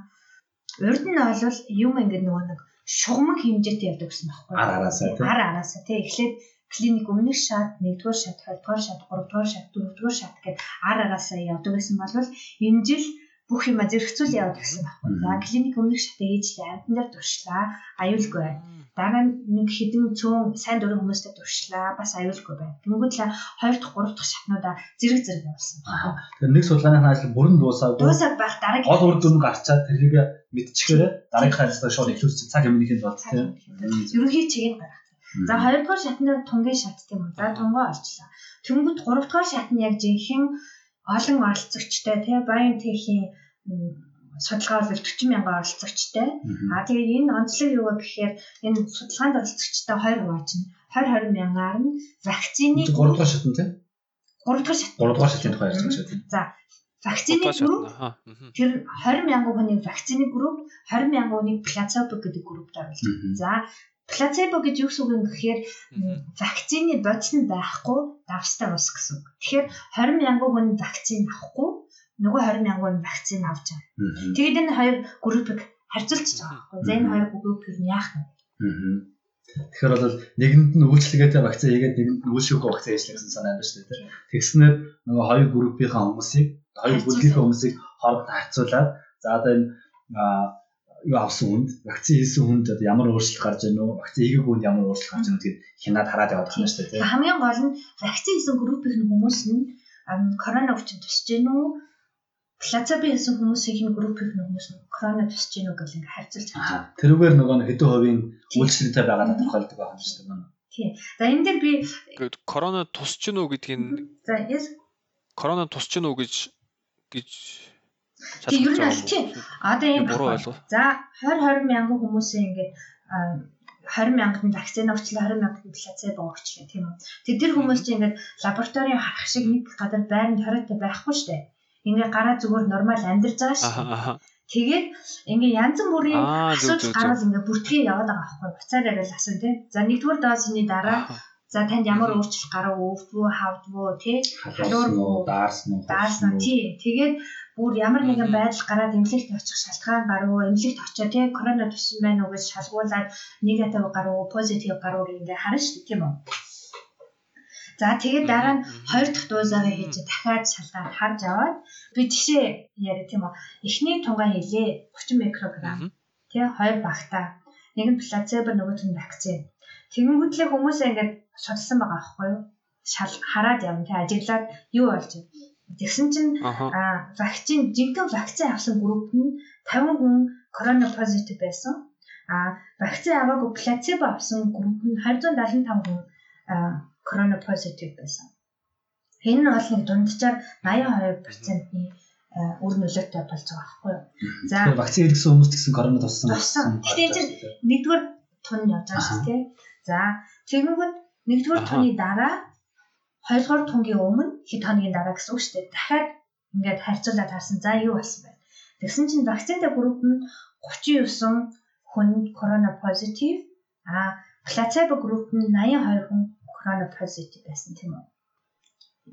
урд нь бол юм ингээд нөгөө нэг шугамг хэмжээтэй явдаг гэсэн байхгүй. Ар араасаа тий. Ар араасаа тий. Эхлээд клиник өмнөх шат, нэгдүгээр шат, хоёрдугаар шат, гуравдугаар шат, дөрөвдүгээр шат гэдэг ар араасаа явдаг гэсэн бол энэ жил бүх юм зэрэгцүүл яваад гэсэн байхгүй. За клиник өмнөх шатаа ээжлээ амтан дээр туршлаа, аюулгүй байна. Дараа нь нэг хідэн цөөн сайн дурын хүмүүстэй туршлаа, бас аюулгүй байна. Тэнгүүд л 2 дахь 3 дахь шатнуудаа зэрэг зэрэг явуулсан. Тэгэхээр нэг судалгааны ажил бүрэн дуусаад дуусаад байх дараагийн гол үр дүн гарчаад тэрийг мэдчихээрээ дараагийн ажлаа шууд эхлүүлчих цаг өмнөх нь бол тийм. Ерөнхий чиг нь гарах. За хоёрдугаар шатнаар тунгийн шат тийм үү. За тунгоо олчлаа. Тэнгүүд гуравдугаар шат нь яг жинхэнэ олон оролцогчтой тий BioNTech-ийн судалгаа бол 40 мянган оролцогчтой. А тэгээ энэ онцлог юу вэ гэхээр энэ судалгаанд оролцогчтой 20 хувааж нь 20 20 мянгаар нь вакцины 3 дугаар шатн тий 3 дугаар шат 3 дугаар шатны тухай ярьж байгаа шүү. За вакцины групп тэр 20 мянган хүний вакцины групп 20 мянган хүний плацебо гэдэг группт оруулж. За Плацебо гэж юу гэсэн үг юм гэхээр вакцины бодис нь байхгүй давстай ус гэсэн үг. Тэгэхээр 20 мянган хүн вакцин авахгүй нөгөө 20 мянган хүн вакцин авч байгаа. Тэгээд энэ хоёр группыг харьцуулчих байгаа байхгүй. За энэ хоёр группийг нь яах вэ? Тэгэхээр бол нэгэнд нь үйлчлэгээтэй вакцин хийгээд нэгэнд нь үйлшүүхэ вакцин хийлээ гэсэн санаа байна шүү дээ. Тэгснээр нөгөө хоёр группийнхаа хүмүүсийг хоёр бүлгийнхээ хүмүүсийг хооронд харьцуулаад за одоо энэ юу авсан хүнд вакцин хийсэн хүнд одоо ямар өөрчлөлт гарч ийнө үү? Вакцин хийгээгүй хүнд ямар өөрчлөлт гарч ийнө гэдгийг хянаад хараад яваад байна шүү дээ. Хамгийн гол нь вакцин хийсэн группийн хүмүүс нь корона өвчин тусч гин үү? Плацебо хийсэн хүмүүсийн группийн хүмүүс нь корона тусч гин үү гэж ингээ харьцуулж харж байна. Аа, тэрүүгээр нөгөө хэдэн хувийн үйлчлэлтэй байгаа тодорхойлдог байна шүү дээ. Тийм. За энэ дээр би корона тусч гин үү гэдгийг за yes корона тусч гин үү гэж гэж Тийм, ер нь аль чи? Одоо юм буруу баггүй. ойлгов. За 20 20 мянган хүмүүсийн ингээд а, 20 мянгад нь вакцины өгчлөө 20 мянгад нь плацебо өгчлөө тийм үү. Тэд тэр хүмүүс чинь ингээд лабораторийн харах шиг нэг гадар байранд хориотой байхгүй шүү дээ. Ингээд гараа зүгээр нормал амьдарч байгаа шүү. Тэгээд ингээд янз бүрийн асуудал гараад ингээд бүртгэе яваад байгаа байхгүй. Буцаад яриад асуу тийм. За нэгдүгээр доосны дараа за танд ямар өөрчлөлт гарав өвдвөө хавдвөө тий Халуурсан уу, даарсан уу? даасан тий. Тэгээд бүр ямар нэгэн байдал гараад эмнэлэгт очих шалтгаан гарав уу, эмнэлэгт очоо тий корона тусан байна уу гэж шалгуулад негатив гарав уу, позитив гарав уу ингээ харна шүү дээ тийм үү. За тэгээд дараа нь хоёр дахь дуусаараа хийж дахиад шалгаад харж аваад би жишээ яриа тийм үү. Эхний тунгаа хийлээ 30 микрограмм тий хоёр багтаа. Нэг нь плацебо нөгөөх нь вакцин. Тэгэнгүүтлээ хүмүүсээ ингээд судалсан байгаа аахгүй юу? Шал хараад явна тий ажиглаад юу болж байна. Тэгсэн чинь вакцин жинхэнэ вакцин авсан групп нь 50 хүн корона позитив байсан. А вакцин аваагүй плацебо авсан групп нь 275 хүн корона позитив байсан. Энэ нь бол нэг дунджаар 82%-ны а, үр нөлөөтэй болж байгаа байхгүй юу? За Тэгэхээр вакцин хийлгсэн хүмүүс гэсэн корона туссан. Туссан. Энэ чинь нэгдүгээр тун явж байгаа шүү дээ. За тэгэнгүүт нэгдүгээр туны дараа хоёрдугаар тунгийн өмнө хэд хоногийн дараа гэсэн үг шүү дээ. Дахиад ингээд харьцуулаад харсан. За юу болсон бэ? Тэгсэн чинь вакцинтай групп нь 39 хүн корона позитив, а плацебо групп нь 82 хүн корона позитив байсан тийм үү?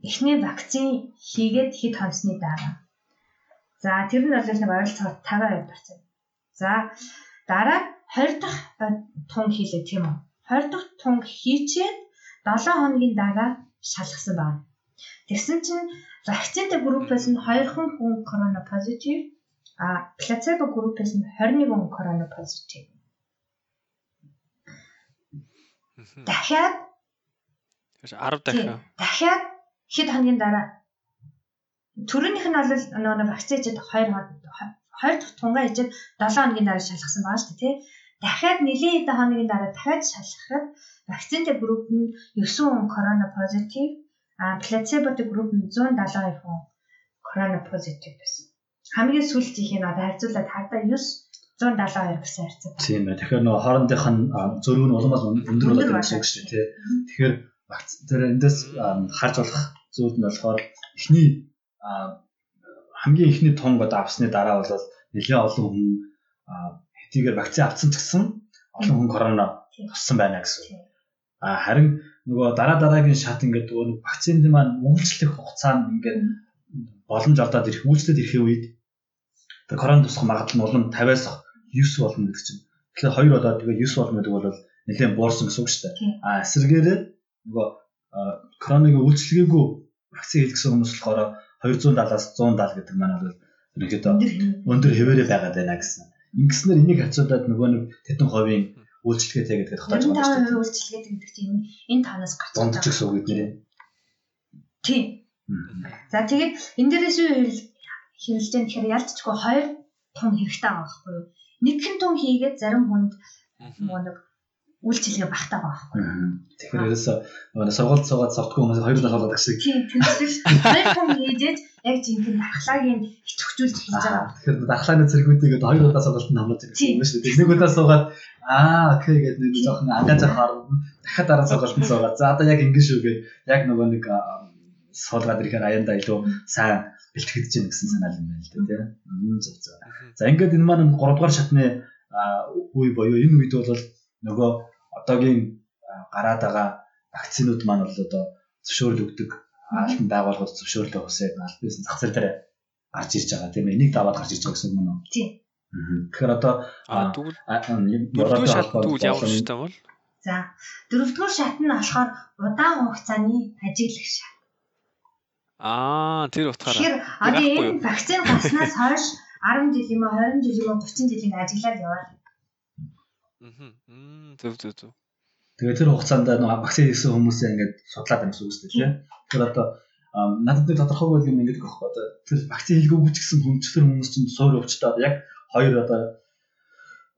Эхний вакцин хийгээд хэд хоносны дараа. За тэр нь бол нэг ойролцоогоор 50% процент. За дараа 20 дахь тунг хийлээ тийм үү? 20 дахь тунг хийчээд 7 хоногийн дараа шалгасан байна. Тэгсэн чинь вакцинтай группээс нь 2 хүн корона позитив, а плацебо группээс нь 21 хүн корона позитив. Дахиад Тэгэхээр 10 тий, дахин. дахиад хэд хоногийн дараа төрөнийх нь бол нөгөө нэг вакцин хийжээд 2 хоног 2 дахь тунгаа хийжээд 7 хоногийн дараа шалгасан байгаа шүү дээ тий. Дахиад нэлээд хэдэн хоногийн дараа дахиад шалгахад вакцинтай групп нь 9 хүн корона позитив, а плацеботой групп нь 172 хүн корона позитив байсан. Хамгийн сүүлчийнх нь одоо харьцуулаад хардаа 9 172 гэсэн харьцаа. Тийм ээ. Тэгэхээр нөгөө хоорондынх нь а, зөрүү нь улам бол өндөр болоод байгаа гэсэн үг шүү дээ. Тэгэхээр вакцин тэр эндээс харж болох зүйл нь болохоор эхний хамгийн эхний тонг одоо авсны дараа бол нэлээд олон хүн а, хэдийгээр вакцин авсан ч гэсэн олон хүн корона туссан байна гэсэн. А харин нөгөө дараа дараагийн шат ингээд нөгөө нэг вакцинд маань үйлчлэх хугацаа нь ингээд боломж олдоод ирэх үйлчлээд ирэхээ үед корона тусах магадлал нь улам 50-аас 9 болно гэдэг чинь. Тэгэхээр хоёр болоод тэгээ 9 болно гэдэг бол нэлээд буурсан гэсэн үг шүү дээ. А эсвэргээрээ нөгөө а, короныг үйлчлэгээгүй вакцин хийлгсэн хүмүүс болохоор 270-аас 170 гэдэг маань бол ерөнхийдөө өндөр хэвээрээ байгаад байна гэсэн. Ингэснээр энийг харьцуулаад нөгөө нэг тэдэн хувийн үйлчлэгээтэй гэдэг тогтоож байгаа шүү 95% дээ. үйлчлэгээд гэдэг чинь энэ таанаас гарч Дундч гэсэн үг нэрээ. Тийм. За тэгээд энэ дээрээс юу хэлж дээ тэгэхээр ялцчгүй хоёр тун хэрэгтэй байгаа байхгүй юу? Нэгэн тун хийгээд зарим хүнд нөгөө нэг үйлчлэгээ багтаа байгаа байхгүй? Тэгэхээр ерөөсөө нөгөө сургуульд суугаад сортгүй хүмүүс хоёр дахь болоод гэсэн. Тийм тэнцвэр хоёр тун хийжээж яг жинхэнэ дархлаагийн хичгчүүлж хийж байгаа. Тэгэхээр дархлааны зэргүүдийг хоёр удаа сургалтанд хамлаж ирсэн юм шүү дээ. Нэг удаа суугаад аа окей гэдэг нэг жоохон ангааж авахаар дахиад дараа сургалтанд суугаад за одоо яг ингэ шүү гэд яг нөгөө нэг суулгаад ирэхээр аяндаа илүү сайн бэлтгэж чинь гэсэн санаа юм байна л да тийм. Зөв зөв. За ингээд энэ маань 3 дугаар шатны үе боيو энэ үед бол нөгөө одоогийн гараад байгаа вакцинууд маань бол одоо зөвшөөрөл өгдөг албан байгууллагууд зөвшөөрлөө хүсээд аль биесийн зах зээл дээр гарч ирж байгаа тийм ээ. Энийг даваад гарч ирж байгаа гэсэн юм уу? Тийм. Тэгэхээр одоо тэгвэл дөрөвдүгээр шат тэгвэл ямар шаттай бол? За дөрөвдүгээр шат нь болохоор удаан хугацааны ажиглах шат. Аа тэр утгаараа. Тэгэхээр одоо энэ вакцин гарснаас хойш 10 жил юм уу 20 жил юм уу 30 жилийн ажиглаад яваад. Мм зөв зөв зөв. Тэгээ тэр хугацаанд нөгөө вакцин хийсэн хүмүүсээ ингээд судлаад шүү дээ. тийм. Тэгэхээр одоо надад нэг тодорхойгүй юм ингээд гэх одоо тэр вакцин хийлгөөгүй ч гэсэн хүнчлэр хүмүүс чинь суур өвчтөө яг хоёр одоо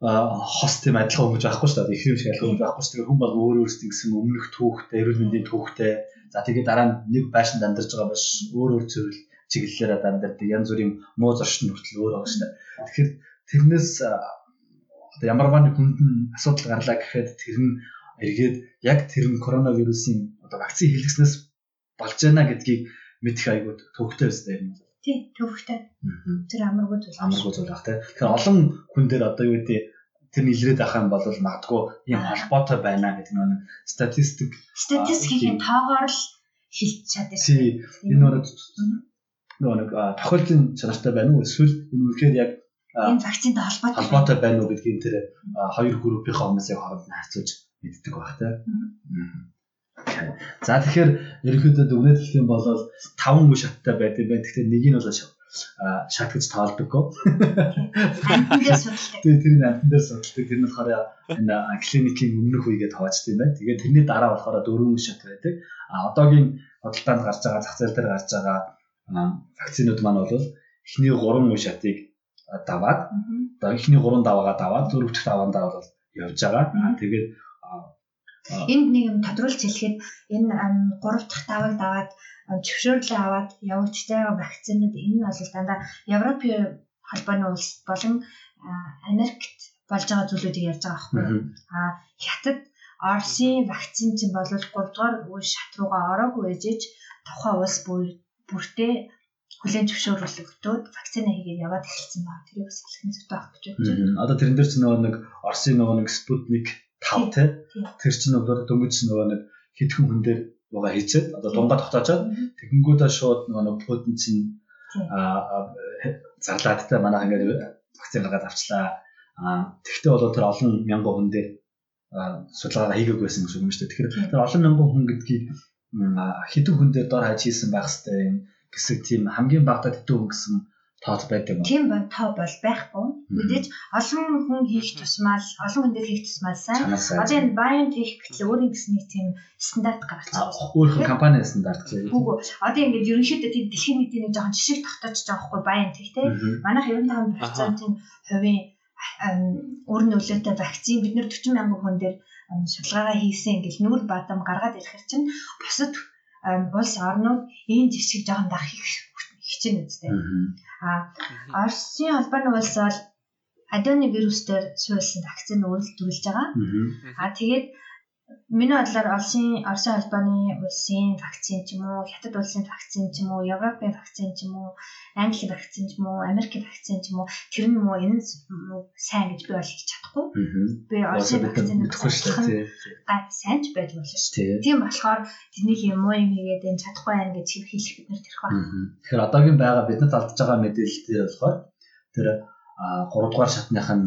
а хос тийм адилхан хүмүүс байхгүй шүү дээ. Их юм шиг адилхан хүмүүс байхгүй шүү дээ. Хүн бол өөр өөрсдийн гэсэн өмнөх түүхтэй, эрүүл мэндийн түүхтэй. За тэгээд дараа нь нэг байшинд амьдарч байгаа бас өөр өөр зүйл чиглэлээр амьдардаг. Янз бүрийн муу зорчин хүртэл өөр байгаа шүү дээ. Тэгэхээр тэрнээс одоо ямар нэг хүнд нь асуудал гарлаа гэхэд тэр нь эргээд яг тэр нь коронавирусын одоо вакцин хийлгэснээс болж байна гэдгийг мэдэх айгууд төвхтэй байстай юм. Тий, төвхтэй. Тэр амаргүй зүйл. Амаргүй зүйл баг тийм. Тэгэхээр олон хүн дээр одоо юу гэдэг тэр нэлрээд ах юм бол магадгүй ийм холбоотой байна гэдэг нэг статистик Статистикийн тоогоор л хэлж чаддаг. тий энэ нэг нөгөө нэг тохиолдлын чанартай байна уу эсвэл энэ үнэхээр яг Энэ вакцинтай холбоотой. холбоотой байна уу гэдгийг тэр а, хоёр группийн хүмүүсийн хооронд нь харьцуулж мэддэг баг тийм. За тэгэхээр ерөнхийдөө дүгнэлт хэлэх юм бол 5 үе шаттай байдаг байна. Тэгэхээр нэг нь бол шат гэж тоолдоггүй. Тэгээ тэр нь амтан дээр судалдаг. Тэр нь болохоор энэ клиникийн өмнөх үегээд хаваачдаг юм байна. Тэгээ тэрний дараа болохоор дөрвөн үе шат байдаг. А одоогийн бодлоонд гарч байгаа зах зээл дээр гарч байгаа вакцинууд маань бол эхний 3 үе шатыг даваад одоо эхний 3 даваагаа даваад дөрөв дэх даваандаа бол явж байгаа. Тэгээд Энд нэг юм тодруулж хэлэхэд энэ гурав дахь давыг даваад зөвшөөрлөө аваад явагдчихтай байгаа вакцинууд энэ нь бол дандаа Европын холбооны улс болон Америкт болж байгаа зүйлүүдийг ярьж байгаа байхгүй юу? мгм. А хятад Оросын вакцин чинь бол 3 дугаар үе шат руугаа ороогүй ээжэж тухайн улс бүр- бүртээ хүлээн зөвшөөрлөгдөөд вакцина хийгээд яваад эхэлсэн байна. Тэрийг бас хэлэх нь зүйтэй байх гэж байна. Одоо тэрэн дээр ч нөгөө нэг Оросын нөгөө нэг Спутник 5 те тий. тэр чинь нөгөө дөнгөж нөгөө нэг хэдхэн хүн дээр угаа хийчээд одоо дунгаа тогтоочоод тэгэнгүүтээ шууд нөгөө нэг Путин чинь зарлаад те манайх ингээд вакцин гаргаад авчлаа. Тэгтээ бол тэр олон мянган хүн дээр судалгаа хийгээгүй байсан гэсэн юм шүү дээ. Тэгэхээр тэр олон мянган хүн гэдгийг хэдэн хүн дээр дор хаяж хийсэн байх хэвээр юм гэсэн тийм хамгийн хэдэн хүн гэсэн тооц байдаг юм. Тийм ба тоо бол байхгүй. Мэдээж олон хүн хийх тусмал олон хүн дээр хийх тусмал сайн. Одоо энэ BioNTech гэхэл өөрийн гэсэн нэг тийм стандарт гаргацсан. өөрхөн компани стандарт гэж. Үгүй одоо ингээд ерөнхийдөө тийм дэлхийн нийтийн нэг жоохон жишг тогтоож байгаа байхгүй BioNTech те. Мгм. Манайх 95%-ийн хувийн өөр нөлөөтэй вакцин бид нэр 40 мянган хүн дээр судалгаагаа хийсэн ингээл нүүр бадам гаргаад ирэхэр чинь бусад улс орнууд энэ жишг жоохон дах хичээнэ үстэй. А Оросын холбооны улс бол адены вирусээр суульсан вакцины үйлдвэрлэж байгаа. А тэгээд миний бодлоор Оросын Оросын холбооны улсын вакцин ч юм уу, Хятад улсын вакцин ч юм уу, Европын вакцин ч юм уу, Английн вакцин ч юм уу, Америкийн вакцин ч юм уу, тэр нь муу энэ сайн гэж би бол хэлж чадахгүй. Би Оросын вакциныг дээ. гай сайн ч байж болно шүү. Тий. Тийм болохоор тэнийг юм муу юм хийгээд энэ чадахгүй байх гэж хэлэх бид нар тэрх байна. Тэгэхээр одоогийн байгаа биднэрт алдж байгаа мэдээлэлтэй болохоор тэр а 3 дугаар шатных нь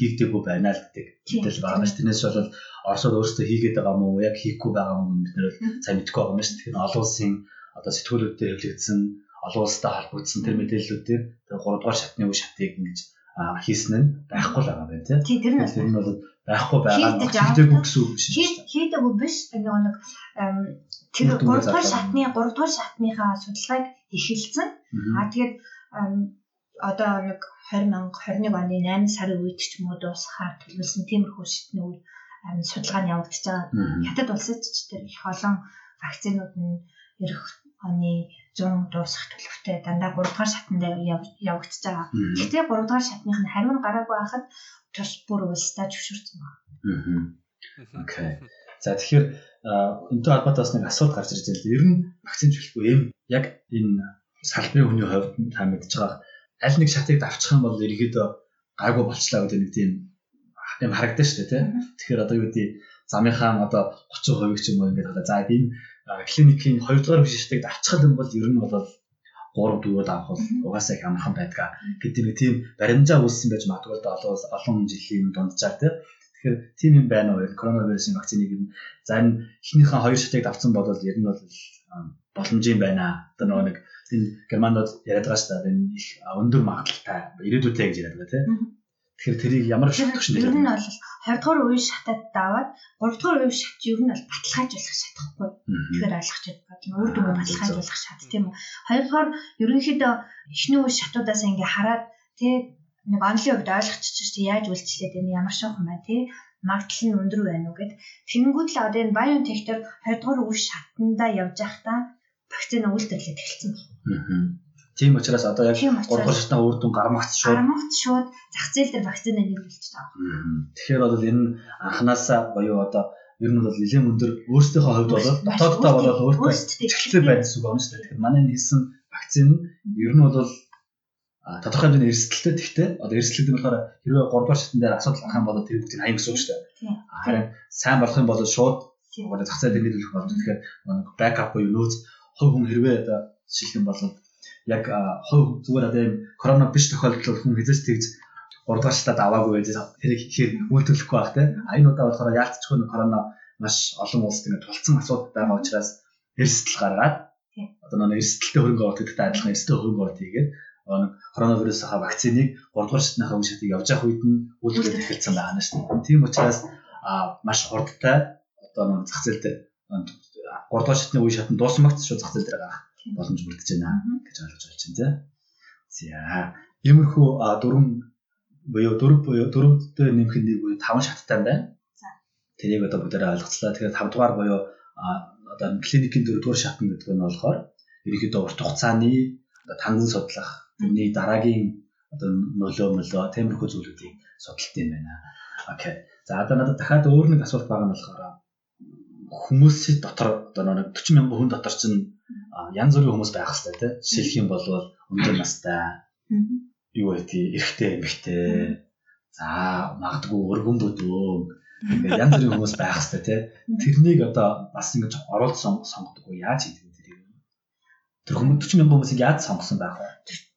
хийгдэггүй байна л гэдэг мэдээлэл байгаа шүү. Тэрнээс бол Оросод өөрсдөө хийгээд байгаа мó яг хийхгүй байгаа мó бид нэр сайн мэдэхгүй байгаа юм шүү. Тэгэхээр олон улсын одоо сэтгүүлүүдтэй хэвлэгдсэн олон улстай холбогдсон тэр мэдээллүүдээр тэр 3 дугаар шатны үе шатыг ингэж хийсэн нь байхгүй л байгаа байна тийм. Тий. тэр нь бол байхгүй байгаа нь хийдэггүй гэсэн үг биш хийдэггүй биш нөгөө нэг тэр Үр дүнгээ 3 дугаар шатны 3 дугаар шатныхаа судалгааг эхэлсэн. Аа тэгээд одоо нэг 20 мянга 21 оны 8 сарын үед ч юм уу дуусахаар төлөвлөсөн. Тиймэрхүү шатны үе судалгаа нь явагдаж байгаа. Хятад улсад ч тэр их олон вакцинууд нь эх оны 100 дуусах төлөвтэй дандаа 3 дугаар шатнд яв- явагдаж байгаа. Гэхдээ 3 дугаар шатных нь хариу гараагүй байхад тус бүр улстай зөвшөөрсөн байна. Мгм. Окей. За тэгэхээр энэтэй холбоотой бас нэг асуулт гарч ирж байна. Ер нь вакцин төлөхгүй юм яг энэ салбарын хүний хувьд та мэдж байгаа аль нэг шатыг давчих юм бол ерөөдөө гайгүй болчлаа гэдэг нэг тийм юм харагдаж тийм. Мгм. Тэгэхээр одоо юу гэдэг замынхаа одоо 30% ч юм уу ингээд одоо за энэ клиникийн 2 дугаар биштэй давчих юм бол ер нь бол 3 4-д авах бол угаасаа их амархан байдгаа гэдэг нэг тийм баримжаа үүссэн байж магадгүй да олон жилийн дунджаар тийм. Тэгэхээр тийм юм байна уу? Коронавирусын вакциныг юм. За энэ эхнийхэн хоёр шатыг авсан бол ер нь бол боломж юм байна. Одоо нөгөө нэг энэ германууд яриад байгаа шүү дээ. Энэ их өндөр магадлалтай ирээдүйтэй гэж яриад байгаа тийм. Тэгэхээр тэрийг ямар шатах шин ер нь бол 20 дугаар үе шатад даваад 3 дугаар үе шат ер нь бол баталгаажуулах шатахгүй. Тэгэхээр ойлгож байна. Үр дүнгээ баталгаажуулах шат тийм үү. 2 дугаар ерөнхийдөө эхний үе шатуудаас ингээ хараад тий нэг онлын хувьд ойлгочихчих чи яаж үйлчлээд энэ ямар шоухан байна тий магадлал нь өндөр байна уу гэд тэгэнгүүт л одоо энэ BioNTech дээр 20 дугаар үе шатандаа явж байхдаа вакцины үйлдвэрлэлд эхэлсэн байна. Тийм учраас одоо яг 3 дугаар шатны үр дүн гармагц шууд гармагц шууд зах зээл дээр вакцины нэмэгдэж байгаа. Тэгэхээр бол энэ анханасаа боيو одоо ер нь бол нэлээд өндөр өөрсдийнхөө хувьд бол дотооддоо бол өөртөө ихтэй байна гэсэн үг байна шүү дээ. Тэгэхээр манай нэгсэн вакцин ер нь бол тодорхой хэмжээний эрсдэлтэй тэгтээ одоо эрсдэлтэй болохоор хэрвээ 3 дугаар шатн дээр асуудал гарах юм бол тэр бүгдийг хаяг гэсэн үг шүү дээ. Харин сайн болох юм бол шууд одоо зах зээл дээр нийлүүлэх болно. Тэгэхээр нэг бэкап буюу нөөц хувь хүн хэрвээ одоо жишээлх юм бол яг хувь зүгээр одоо юм корона биш тохиолдолд хүн хязгаарч тэгж 3 дахь шатад аваагүй байж тэрийг хийхээр үйлдвэрлэхгүй байх те. Энэ удаа болохоор яалтчгүй корона маш олон улсад ингэ тулцсан асуудал байгаа учраас эрсдэл гаргаад одоо нэг эрсдэлтэй хөрөнгө оруулалт гэдэгтэй адилхан эрсдэлтэй хөрөнгө оруулалт хийгээд нэг коронавирусынхаа вакциныг 3 дахь шатныхаа үе шатыг явж явах үед нь үйлдвэрлэж эхэлсэн байгаа нь шүү дээ. Тийм учраас маш хурдтай одоо нэг зах зээл дээр 3 дахь шатны үе шатнд дууссан багц шүү зах зээл дээр гарах боломж бүрдэж байна гэж ойлгож болж байна. За. Иймэрхүү дөрвөн буюу дөрв буюу дөрөвдөө нэмэх нь нэг буюу таван шаттай байна. За. Тэрийг одоо бүгдээрээ ойлгоцлоо. Тэгэхээр 5 дугаар буюу одоо клиникийн дөрөвдүгээр шатн гэдэг нь болохоор ерөнхийдөө урт хугацааны одоо танзан судлах, тэрний дараагийн одоо нөлөө мөлөө тиймэрхүү зүйлүүдийг судалт юм байна. Окей. За одоо надад дахиад өөр нэг асуулт байгаа нь болохоор хүмүүсийн дотор одоо нэг 40 мянган хүн дотор чинь янз бүрийн хүмүүс байх хэрэгтэй тийм. Жишээлх юм бол өндөр настай юу гэдэг эрэгтэй эмэгтэй за магадгүй өргөн бүдүүн ингээд [LAUGHS] янз бүрийн хүмүүс байх хэрэгтэй тийм. Тэрнийг одоо бас ингэж оруулж сонгодог уу яаж хийдэг вэ тэрийг? Тэр хүмүүс 40 мянган хүмүүсийг яаж сонгосон байх вэ?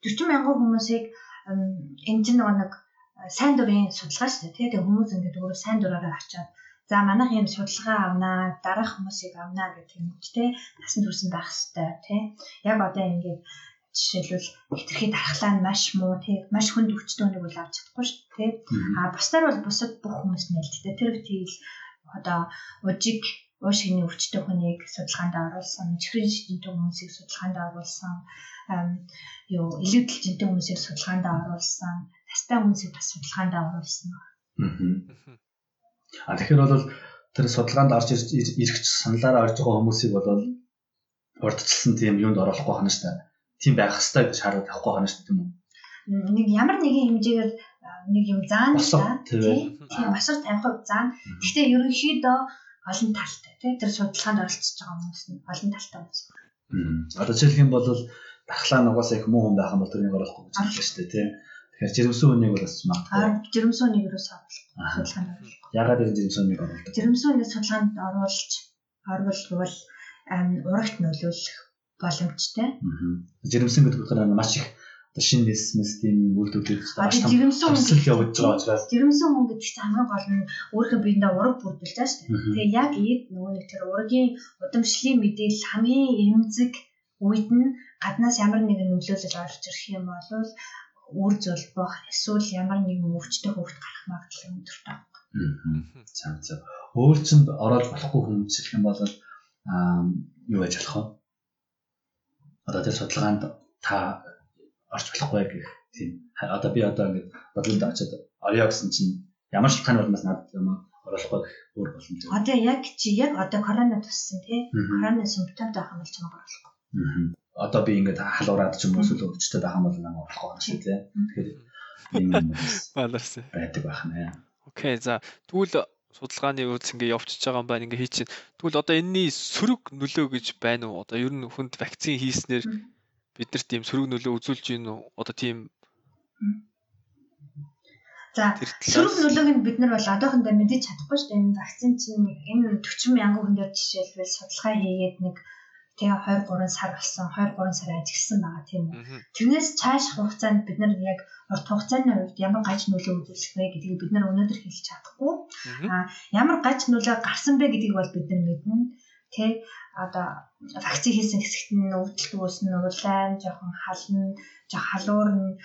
40 мянган хүмүүсийг энэ чинь нэг сайн дурын судалгаа шүү дээ. Тэгээ хүмүүс ингээд өөрөө сайн дураараа очиад За манайх юм судалгаа авнаа, дараах хүмүүсийг авнаа гэх юм уу те. Насан турш байх хэвээр те. Яг одоо ингээд жишээлбэл хитрхи дархлаа нь маш муу те. Маш хүнд өвчтөө нэг үл авч чадахгүй шүү те. А бусдаар бол бусад бүх хүмүүс нээлттэй. Тэр үйл одоо ужиг ууш хийний өвчтөй хүнийг судалгаанд оруулсан, чихрийн шидэнтэй хүмүүсийг судалгаанд оруулсан, юу илүүдэл жинтэй хүмүүсийг судалгаанд оруулсан, настай хүмүүсийг бас судалгаанд оруулсан. Аа. А тэгэхээр бол тэр судалгаанд орж ирэх саналаараа орж байгаа хүмүүсийг бол урдчилсан тийм юунд оруулахгүй хана штэ. Тийм байх хэрэгтэй гэж шаардлага тавихгүй хана штэ тийм үү? Нэг ямар нэгэн хэмжээгээр нэг юм заана та тийм босго тавих заана. Гэхдээ ерөнхийдөө олон талтай тийм тэр судалгаанд оролцож байгаа хүмүүс нь олон талтай хүмүүс. Одоо жишээлх юм бол дархлаа нугасаа их муу хүн байх юм бол тэрнийг оруулахгүй гэж шүү дээ тийм. Тэгэхээр жирэмсэн хүнийг бол бас магадгүй. Аа жирэмсэн хүнийг юу судалгаанд оруулах. Ягаад энэ жирэмсэн хүнийг оруулдаг? Жирэмсэн хүнийг судалгаанд оруулж оруулбал урагт нөлөөлөх боломжтой. Жирэмсэн гэдэг нь маш их шинэ нэсмэс тийм үйлдвэрлэлд хөсөл явж байгаа учраас жирэмсэн хүн гэдэг чинь хамгийн гол нь өөрийнхөө биендээ ураг бүрдүүлж байгаа шүү дээ. Тэгээ яг ийд нөгөө нэг тэр ургийн удамшлын мэдээлэл хамгийн эмзэг үед нь гаднаас ямар нэгэн нөлөөлөл орж ирэх юм бол үр золбох эсвэл ямар нэгэн өвчтөй хөвгт гарах магадлал өндөртэй байна. За за. Өөр чинь ороод болохгүй хүмүүс гэх юм бол аа юу яаж болох вэ? Одоо тэр судалгаанд та орж болохгүй гэх тийм. Одоо би одоо ингээд бодлоонд очиод орё гэсэн чинь ямар шалтгааны болмоос надад юм оруулахгүй гэх өөр боломж. Одоо яг чи яг одоо корона туссан тий. Корона симптомтой байх юм бол чамайг оруулахгүй. Аа одоо би ингээд халуураад ч юм уу эсвэл өвчтэй байх юм бол намайг болох байна шүү дээ. Тэгэхээр баларсан [LAUGHS] байдаг байх нэ. Окей за тэгвэл судалгааны үйлс ингээ явчихж байгаа юм байна ингээ хий чинь. Тэгвэл одоо энэний сөрөг нөлөө гэж байна уу? Одоо ер нь хүнд вакцин хийснээр биднэрт тийм сөрөг нөлөө үзүүлж гин үү? Одоо тийм За сөрөг нөлөөг нь бид нар бол одоохондоо мэдэж чадахгүй шүү дээ. Энэ вакцин чинь энэ 40 мянган хүн дээр жишээлбэл судалгаа хийгээд нэг тэгээ 23 сар болсон 23 сар ажигласан байгаа тийм үү. Тэрнээс цааш хугацаанд бид нар яг урт хугацааны хувьд ямар гаж нөлөө үзүүлэх вэ гэдгийг бид нар өнөөдөр хэлж чадахгүй. Мгм. Ямар гаж нөлөө гарсан бэ гэдгийг бол бид нар мэднэ. Тэ одоо вакцины хийсэн хэсэгт нь өвдөлт үүснэ, улаан, жоохон хална, жоох халуурна,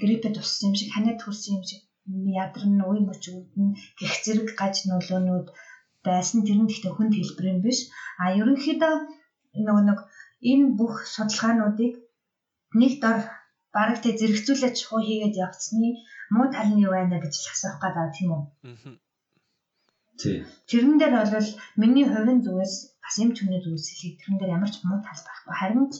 гриппэд туссан юм шиг, ханиад төрсэн юм шиг ядарна, үе мөч өвдөн гэх зэрэг гаж нөлөөнүүд байсан. Тэр нь гэхдээ хүнд хэлбэр юм биш. А ерөнхийдөө нөгөө нэг энэ бүх судалгаануудыг нэг дор бараг тэ зэрэгцүүлээд чухал хийгээд явцсны муу тал нь юу байна гэж л асуух гэдэг тийм үү? Тий. Тэрэн дээр бол миний хувийн зүгээс бас юм ч хүний зүгээс хэлээд тэрэн дээр ямар ч муу тал байхгүй. Харин ч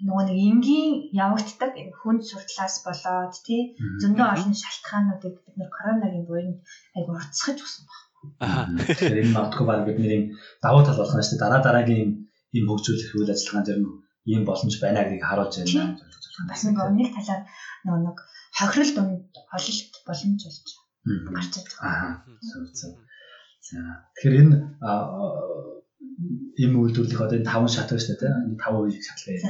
нөгөө нэг энгийн явагддаг хүнд суртлаас болоод тий зөндөө олон шалтгаануудыг бид нэр коронагийн буйнд айгу уртсгаж өгсөн баг. Аха. Тэгэхээр энэ магадгүй баг бидний давуу тал болох нь шүү дээ. Дараа дараагийн ийм хөгжүүлэх үйл ажиллагаан дээр нь ийм боломж байна гэдгийг харуулж байна. Бас нэг нэг талаар нөгөө нэг хохирол дунд ололт боломж болж гарч ирж байгаа. За. Тэгэхээр энэ ийм үйлдвэрлэх одоо энэ таван шат байна шүү дээ. Энэ таван үеийг шатлаа юм.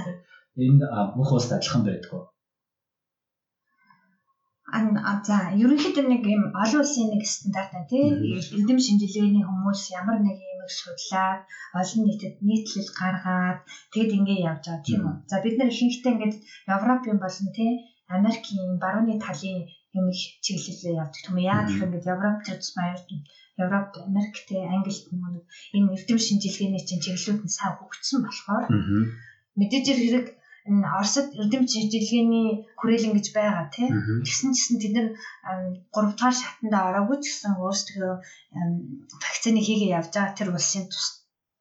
Энэ бүх улсад адилхан а, за ерөнхийдөө нэг юм олон улсын нэг стандарт байна тий. Мгм. Эдэм шинжилгээний хүмүүс ямар нэг юм их судлаад олон нийтэд нийтлэл гаргаад тэгэд ингэ явж байгаа тийм үү. За бид нэр ихэнхдээ ингээд Европын болон тий Америкийн барууны талын юм их чиглэлээр явдаг юм. Яа гэх юм ингээд Европ төрс баяр Европ, Америк тий Англид нэг энэ эдэм шинжилгээний чинь чиглэлүүд нь сайн хөгжсөн болохоор мэдээж хэрэг энэ Оросд эрдэм шинжилгээний хүрээлэн гэж байгаа тий. Аа. Тэгсэн чинь тэд нар 3 дугаар шатанд ороогүй ч гэсэн өөрсдөө вакцины хийгээ явж байгаа тэр улсын тус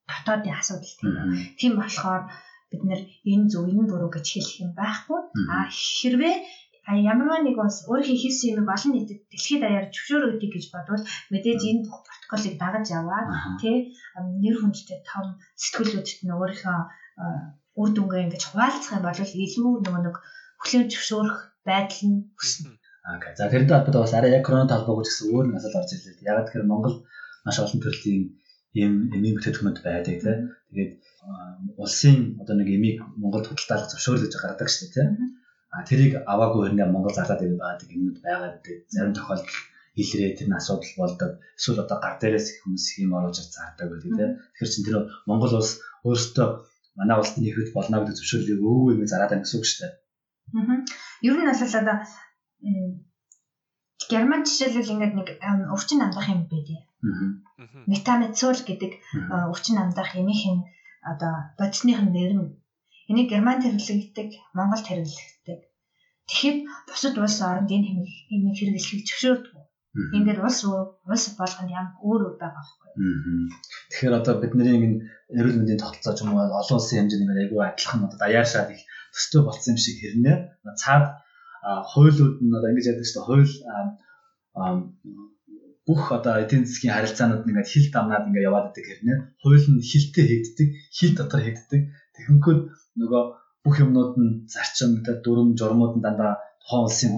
дотоодын асуудал тийм. Тийм болохоор бид нэр энэ зөв энэ буруу гэж хэлэх юм байхгүй. А хэрвээ ямарваа нэг улс өөрийнхөө хийсэн юмыг олон нийтэд дэлхийд даяар зөвшөөрөгдөг гэж бодвол мэдээж энэ бүх протоколыг дагаж яваад тий нэр хүндтэй том сэтгүүлүүдт нь өөрийнхөө үр дүнгээ ингэж хуваалцах юм бол илүү нөгөө нэг хүлээн зөвшөөрөх байдал нь өснө. Окей. За тэрнтэй холбоотой бас арай яг корона талбайг гэсэн өөр нэг асуудал орж ирлээ. Яг тэгэхээр Монгол маш олон төрлийн ийм эмийн бүтээгдэхүүнүүд байдаг тийм. Тэгээд улсын одоо нэг эмийг Монголд худалдаалах зөвшөөрөл гэж гаргадаг шүү дээ тийм. А тэрийг аваагүй хэрнээ Монгол зарлаад ирэх байгаа юмнууд байгаа гэдэг. Зарим тохиолдолд илрээ тэр нь асуудал болдог. Эсвэл одоо гар дээрээс хүмүүс юм оруулж зардаг гэдэг тийм. Тэгэхээр чинь тэр Монгол улс өөрөөсөө манай улсад нэхэж болно гэдэг зөвшөөрлийг өөгүй юм зараад байгаа гэсэн үг шүү дээ. Аа. Ер нь бол одоо Герман жишээлбэл ингээд нэг өвчин амдах юм байдیں۔ Аа. Метамецол гэдэг өвчин амдах эмийнхэн одоо бодисных нь нэр нь энийг Германд хэрэглэгддэг, Монголд хэрэглэгддэг. Тэгэхээр бусад улс оронд энэ хэм- эмийг хэрэглэхийг зөвшөөрдөг. Энд дээр улс улс болгонд ямар өөр өөр байгаа байхгүй. Тэгэхээр одоо бидний энэ эрүүл мэндийн тогтолцоо ч юм уу олон улсын хэмжээний нэг айгүй адилхан одоо даяашаад их төстэй болсон юм шиг хэрнээ. Цаад хуйлууд нь одоо ингэж яддаг шүү дээ. Хуйл бүх одоо эдийн засгийн харилцаанууд ингээд хил дамнаад ингээд яваад байдаг хэрнээ. Хууль нь хилтэй хийгддэг хил дотор хийгддэг. Тэгэхүнхүүд нөгөө бүх юмнууд нь зарчим дээр дүрм журмууд нь дандаа тухайн улсын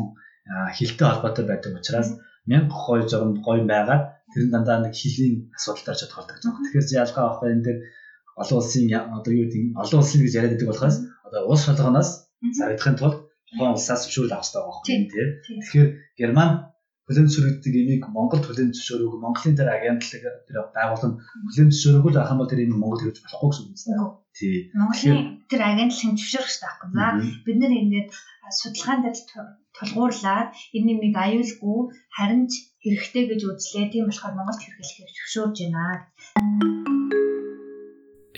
хилтэй холбоотой байдаг учраас mm -hmm 1200 жором гоё байгаа. Тэр нь дандаа нэг хилийн асуудал тарж чаддаг гэж байна. Тэгэхээр ялгаа авах байх энэ дээр олон улсын одоо юу гэдэг олон улсын гэж яриад байдаг болохоос одоо улс шалгаанаас зарагдахын тулд тухайн улсаас зөвшөөрөл авах хэрэгтэй байгаа юм тийм. Тэгэхээр Герман хүлэн зөвшөөрөгдөг энийг Монгол хүлэн зөвшөөрөөг Монголын тэр агентлаг тэр байгуулна хүлэн зөвшөөрөхгүй л ахын бол тэр энэ Монгол хэрэгж болохгүй гэсэн үг юм байна. Тий. Монголын тэр агентлагын зөвшөөрөх хэрэгтэй байхгүй. За бид нэр ингээд судалгаан дээр ту- тулгуурлаад энэ нэмийг аюулгүй харин ч хэрэгтэй гэж үзлээ. Тийм болохоор Монголд хэрэглэхийг зөвшөөрж байна.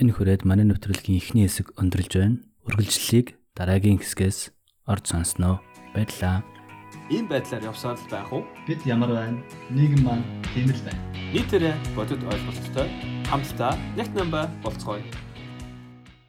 Энэ хүрээд манай нэвтрүүлгийн эхний хэсэг өндөрлж байна. Үргэлжлэлийг дараагийн хэсгээс орж сонсноо. Баярлалаа. Ийм байдлаар явсаар л байх уу? Бид ямар байна? Нийгэм маань тийм л байна. Нийтээрээ бодит ойлголттой хамтдаа нэг намба болцгоё.